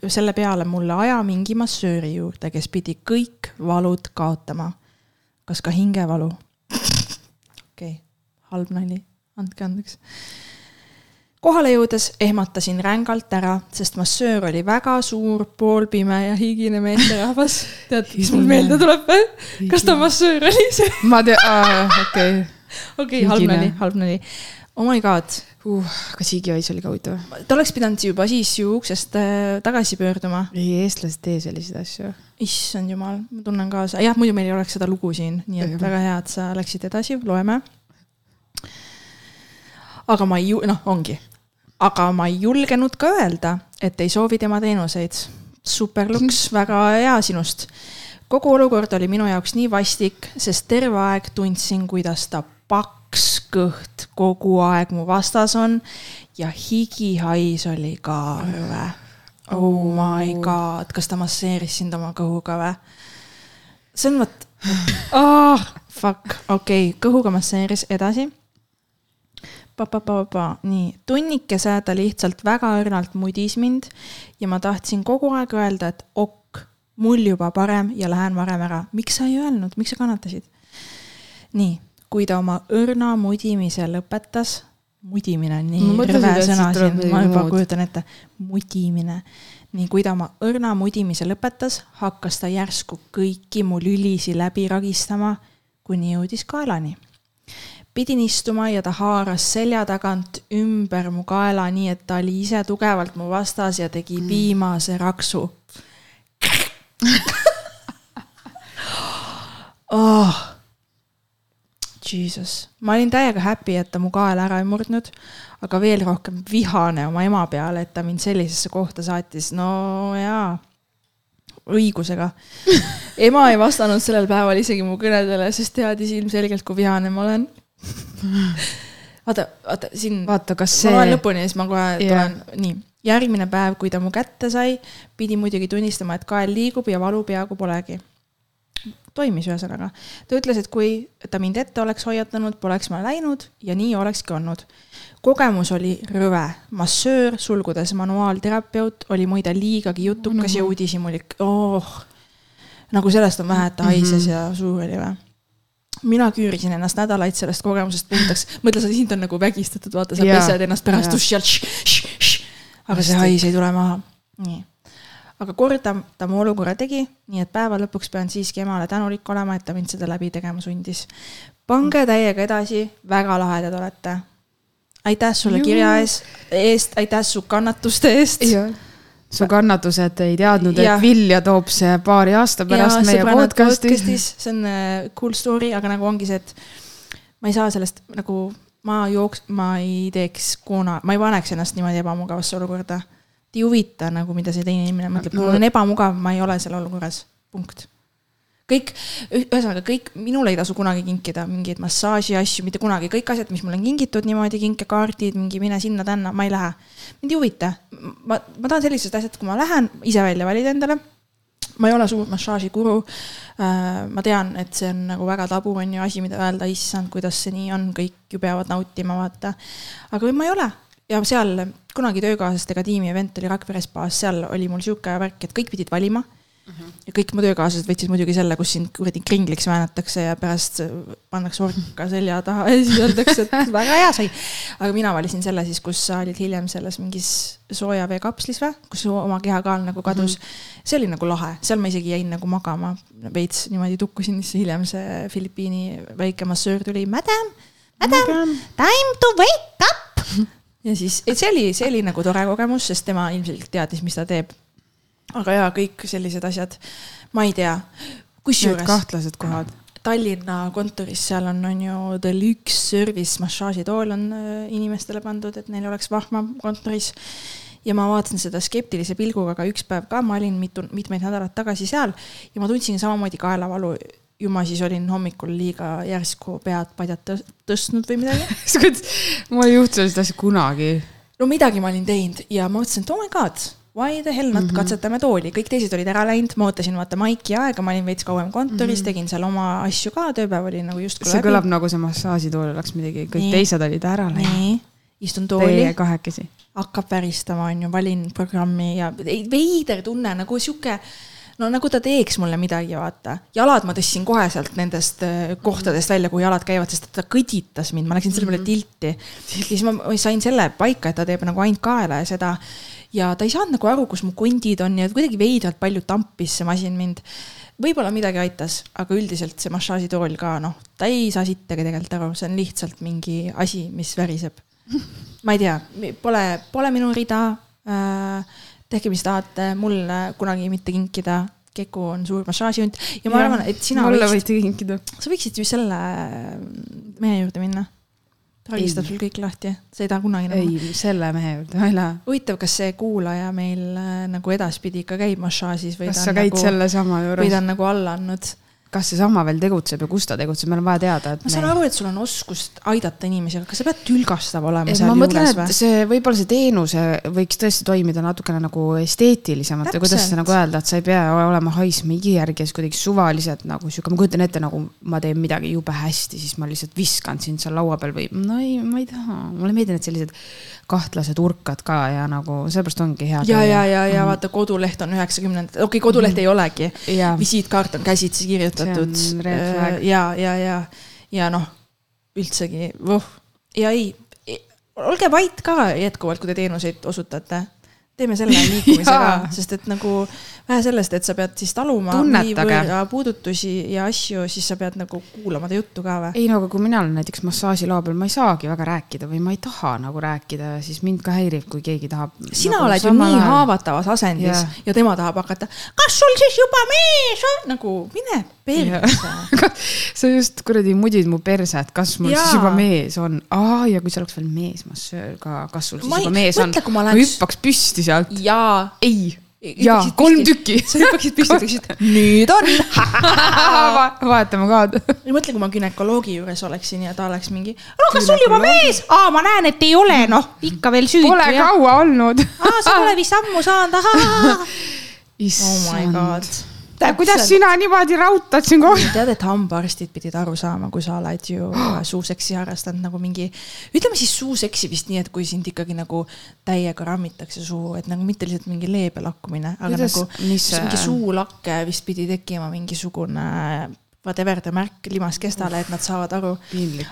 selle peale mulle aja mingi massööri juurde, kes pidi kõik valud kaotama. kas ka hingevalu? okei okay., halb nali, andke andeks kohale jõudes ehmatasin rängalt ära, sest massöör oli väga suur, poolpime ja higine meesterahvas. tead, mis mul meelde tuleb või? kas ta massöör oli see? ma tean, okei. okei, halb nali, halb nali. Oh my god uh,. kas higihais oli ka huvitav? ta oleks pidanud juba siis ju uksest äh, tagasi pöörduma. ei, eestlased tee selliseid asju. issand jumal, ma tunnen kaasa, jah, muidu meil ei oleks seda lugu siin, nii et väga hea, et sa läksid edasi, loeme aga ma ei ju-, noh, ongi, aga ma ei julgenud ka öelda, et ei soovi tema teenuseid. super luks, väga hea sinust. kogu olukord oli minu jaoks nii vastik, sest terve aeg tundsin, kuidas ta paks kõht kogu aeg mu vastas on ja higihais oli ka rõve. Oh my god, kas ta masseeris sind oma kõhuga või? see on vot oh,, fuck, okei okay,, kõhuga masseeris edasi Pa-pa-pa-pa, nii, tunnikese ta lihtsalt väga õrnalt mudis mind ja ma tahtsin kogu aeg öelda, et ok, mul juba parem ja lähen varem ära. miks sa ei öelnud, miks sa kannatasid? nii, kui ta oma õrna mudimise lõpetas, mudimine on nii rõve sõna siin, ma juba muud. kujutan ette, mudimine. nii, kui ta oma õrna mudimise lõpetas, hakkas ta järsku kõiki mu lülisi läbi ragistama, kuni jõudis kaelani pidin istuma ja ta haaras selja tagant ümber mu kaela, nii et ta oli ise tugevalt mu vastas ja tegi mm. viimase raksu oh. Jesus, ma olin täiega happy, et ta mu kaela ära ei murdnud, aga veel rohkem vihane oma ema peale, et ta mind sellisesse kohta saatis, no jaa õigusega. ema ei vastanud sellel päeval isegi mu kõnedele, sest teadis ilmselgelt, kui vihane ma olen vaata, vaata siin. vaata, kas see. ma loen lõpuni ja siis ma kohe yeah. tulen, nii. järgmine päev, kui ta mu kätte sai, pidi muidugi tunnistama, et kael liigub ja valu peaaegu polegi. toimis ühesõnaga. ta ütles, et kui ta mind ette oleks hoiatanud, poleks ma läinud ja nii olekski olnud. kogemus oli rõve. massöör, sulgudes manuaalterapeut, oli muide liigagi jutukas no. ja uudishimulik. oh, nagu sellest on vähe, et ta haises mm -hmm. ja suur oli või mina küürisin ennast nädalaid sellest kogemusest puhtaks, mõtle, sa sind on nagu vägistatud, vaata, sa pesed ennast pärast duši all. aga see hais ei tule maha. nii, aga korda ta mu olukorra tegi, nii et päeva lõpuks pean siiski emale tänulik olema, et ta mind seda läbi tegema sundis. pange täiega edasi, väga lahedad olete. aitäh sulle Juu. kirja ees, eest, aitäh su kannatuste eest. Su kannatused ei teadnud, et vilja toob see paari aasta pärast Ja meie podcast'i. see on äh, cool story, aga nagu ongi see, et ma ei saa sellest nagu, ma jooks-, ma ei teeks kuna, ma ei paneks ennast niimoodi ebamugavasse olukorda. ei huvita nagu, mida see teine inimene mõtleb, No- mul on ebamugav, ma ei ole seal olukorras, punkt. Kõik, ühesõnaga kõik, minule ei tasu kunagi kinkida mingeid massaaži asju, mitte kunagi, kõik asjad, mis mulle on kingitud niimoodi, kinkekaardid, mingi mine sinna-tänna, ma ei lähe. mind ei huvita, ma, ma tahan sellised asjad, kui ma lähen ise välja valida endale ma ei ole suur massaažikuru. ma tean, et see on nagu väga tabu, on ju asi, mida öelda, issand, kuidas see nii on, kõik ju peavad nautima, vaata. aga ma ei ole ja seal kunagi töökaaslastega tiimi event oli Rakvere spaas, seal oli mul sihuke värk, et kõik pidid valima ja kõik mu töökaaslased võtsid muidugi selle, kus sind kuradi kringliks väänatakse ja pärast pannakse orka selja taha ja siis öeldakse, et väga hea sai. aga mina valisin selle siis, kus sa olid hiljem selles mingis sooja veekapslis või, kus su oma kehakaal nagu kadus mm. -hmm. see oli nagu lahe, seal ma isegi jäin nagu magama veits niimoodi tukkusin, siis hiljem see Filipiini väike massöör tuli, madam, madam, time to wake up. ja siis, et see oli, see oli nagu tore kogemus, sest tema ilmselt teadis, mis ta teeb aga jaa, kõik sellised asjad, ma ei tea, kusjuures kahtlased kohad. Tallinna kontoris, seal on, on ju deluxe service massaažitool on äh, inimestele pandud, et neil oleks vahvam kontoris. ja ma vaatasin seda skeptilise pilguga, aga üks päev ka, ma olin mitu, mitmeid nädalaid tagasi seal ja ma tundsin samamoodi kaelavalu. ju ma siis olin hommikul liiga järsku pead padjad tõ- tõstnud või midagi. mul ei juhtu sellist asja kunagi. no midagi ma olin teinud ja ma mõtlesin, et oh my god, why the hell not mm, -hmm. katsetame tooli, kõik teised olid ära läinud, ma ootasin vaata maiki aega, ma olin veits kauem kontoris mm, -hmm. tegin seal oma asju ka, tööpäev oli nagu justkui see kõlab nagu see massaažitool oleks midagi, kõik Nii. teised olid ära läinud. istun tooli Teie, kahekesi. hakkab väristama, on ju, valin programmi ja ei, veider tunne nagu sihuke no nagu ta teeks mulle midagi, vaata. jalad ma tõstsin kohe sealt nendest äh, kohtadest välja, kuhu jalad käivad, sest ta kõditas mind, ma läksin selle peale tilti. ja siis ma sain selle paika, et ta teeb nagu ainult kaela ja seda. Ja ta ei saanud nagu aru, kus mu kondid on ja kuidagi veidralt palju tampis see masin mind. võib-olla midagi aitas, aga üldiselt see massaažitool ka, noh, ta ei saa sittagi tegelikult aru, see on lihtsalt mingi asi, mis väriseb. ma ei tea, pole, pole minu rida äh, tehke, mis tahate, mul äh, kunagi mitte kinkida. Keku on suur massaažihunt ja ma ja, arvan, et sina mulle võiksid, võite kinkida. sa võiksid ju selle äh, mehe juurde minna. Ta ragistab Ei. sul kõik lahti, sa ei taha kunagi nagu. ei, selle mehe juurde ma ei lähe. huvitav, kas see kuulaja meil äh, nagu edaspidi ikka käib massaažis või kas sa käid nagu, sellesama või juures ta? on nagu alla andnud? Kas seesama veel tegutseb ja kus ta tegutseb, meil on vaja teada, et ma saan me... aru, et sul on oskust aidata inimesi, aga kas sa pead tülgastav olema seal mõtlen, juures või? see võib-olla see teenuse võiks tõesti toimida natukene nagu esteetilisemalt või kuidas Täpselt. seda nagu öelda, et sa ei pea olema haisma igijärgi ja siis kuidagi suvaliselt nagu sihuke, ma kujutan ette, nagu ma teen midagi jube hästi, siis ma lihtsalt viskan sind seal laua peal või no ei, ma ei taha, mulle meeldivad sellised kahtlased urkad ka ja nagu sellepärast ongi hea. ja, ja, ja, ja vaata, koduleht on üheksakümnendat, okei okay,, koduleht ei olegi visiitkaart on käsitsi kirjutatud flag. ja, ja, ja, ja noh, üldsegi, voh, ja ei, ei, olge vait ka jätkuvalt, kui te teenuseid osutate. Teeme selle liikumise ka sest et nagu vähe sellest, et sa pead siis taluma puudutusi ja asju, siis sa pead nagu kuulama ta juttu ka või? ei no aga kui mina olen näiteks massaažilaua peal, ma ei saagi väga rääkida või ma ei taha nagu rääkida, siis mind ka häirib, kui keegi tahab. sina nagu oled ju nii haavatavas asendis yeah. ja tema tahab hakata, kas sul siis juba mees on, nagu mine perse. sa just kuradi mudid mu perse, et kas mul Jaa. siis juba mees on. aa, ja kui see oleks veel meesmassöör ka, kas sul siis Ma ei- juba mees on mõtle, kui ma hüppaks püsti sealt. jaa. ei, jaa, kolm tükki. sa hüppaksid püsti, ütleksid nüüd on. vahetame ka. ei mõtle, kui ma günekoloogi juures oleksin ja ta oleks mingi, no kas sul juba mees? aa, ma näen, et ei ole, noh, ikka veel süütu Pole ja. kaua olnud. aa, sa pole vist ammu saanud, ahaa. oh my god. Kuidas sina niimoodi raudtad siin kohe? tead, et hambaarstid pidid aru saama, kui sa oled ju suuseksi harrastanud nagu mingi, ütleme siis suuseksi vist nii, et kui sind ikkagi nagu täiega rammitakse suhu, et nagu mitte lihtsalt mingi leebe lakkumine, aga Kuidas- nagu mis mingi suulakke vist pidi tekkima mingisugune whatever the märk limaskestale, et nad saavad aru.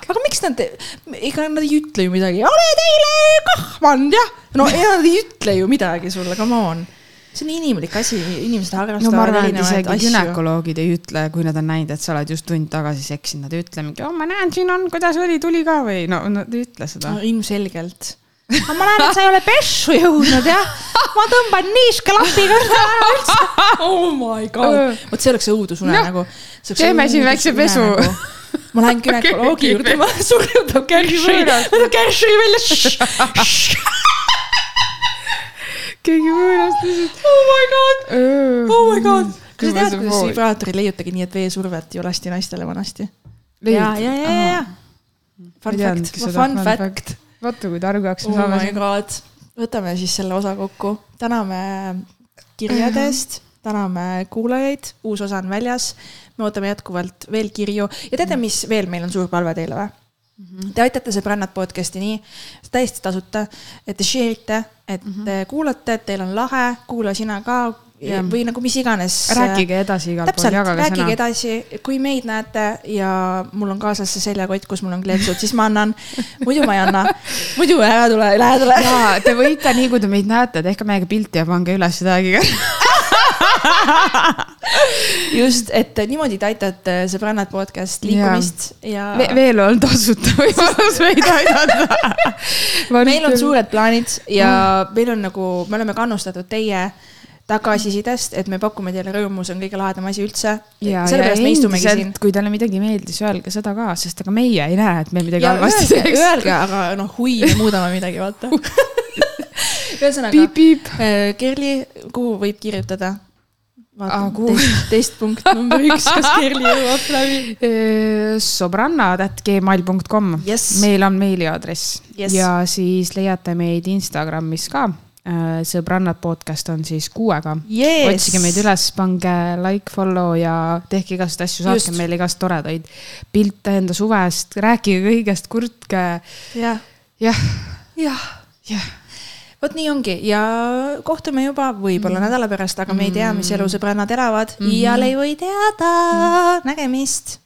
aga miks nad, ega nad ei ütle ju midagi, ole teile kahvanud jah. no ega nad ei ütle ju midagi sulle, come on. See on inimlik asi, inimesed no ma harrastavad arvan, et isegi asju. gümnakoloogid ei ütle, kui nad on näinud, et sa oled just tund tagasi seksinud, nad ei ütle mingi, oh ma näen, siin on, kuidas oli, tuli ka või no nad ei ütle seda no, ilmselgelt. aga ma näen, et sa ei ole pessu jõudnud jah. ma tõmban niiskelapiga seda ära üldse. oh my god, vot see oleks see õudusunenägu. teeme siin väikse pesu.. ma lähen günekoloogi juurde, ma surjutab kärsi, võtab kärsi välja. keegi võõrast lihtsalt. Oh my god, oh my god. kas sa tead, kuidas vibraator? vibraatori leiutagi nii, et veesurvet ju lasti naistele vanasti? ja, ja, ja, ja, ja. Fun teadnudki fact, fun fact. fact. vaata, kui targaks me oh saame my siin. god, võtame siis selle osa kokku, täname kirjade eest, täname kuulajaid, uus osa on väljas. me ootame jätkuvalt veel kirju ja teate, mis veel meil on suur palve teile või? Te aitate sõbrannad podcast'i nii, täiesti tasuta, et te share ite, et te kuulate, et teil on lahe, kuula sina ka Jah. või nagu mis iganes. rääkige edasi igal pool, jagage rääkige sõna. edasi, kui meid näete ja mul on kaasas see seljakott, kus mul on kleepsud, siis ma annan. muidu ma ei anna, muidu ära tule, tule. jaa, te võite nii, kui te meid näete, tehke meiega pilti ja pange üles tag'iga. just, et niimoodi te aitate sõbrannad podcast liikumist ja, Ve ja... veel on tasuta võimalus meid aidata. meil on suured plaanid ja meil on nagu, me oleme kannustatud teie tagasisidest, et me pakume teile rõõmu, see on kõige lahedam asi üldse. sellepärast me istumegi siin. kui teile midagi meeldis, öelge seda ka, sest ega meie ei näe, et me midagi halvasti teeks. öelge, aga noh, hui, me muudame midagi, vaata. ühesõnaga. Äh, Kerli, kuhu võib kirjutada? Aa, kuhu? teist, teist punkt number üks, kas Kerli jõuab läbi? sõbrannad.gmail.com Yes. meil on meiliaadress Yes. ja siis leiate meid Instagramis ka. sõbrannad podcast on siis kuuega Yes. otsige meid üles, pange like, follow ja tehke igasuguseid asju, Just. saatke meile igast toredaid pilte enda suvest, rääkige kõigest, kurtke. jah, jah, jah jah, vot nii ongi ja kohtume juba võib-olla mm. nädala pärast, aga me ei tea, mis elu sõbrannad elavad mm -hmm. iial ei või teada. nägemist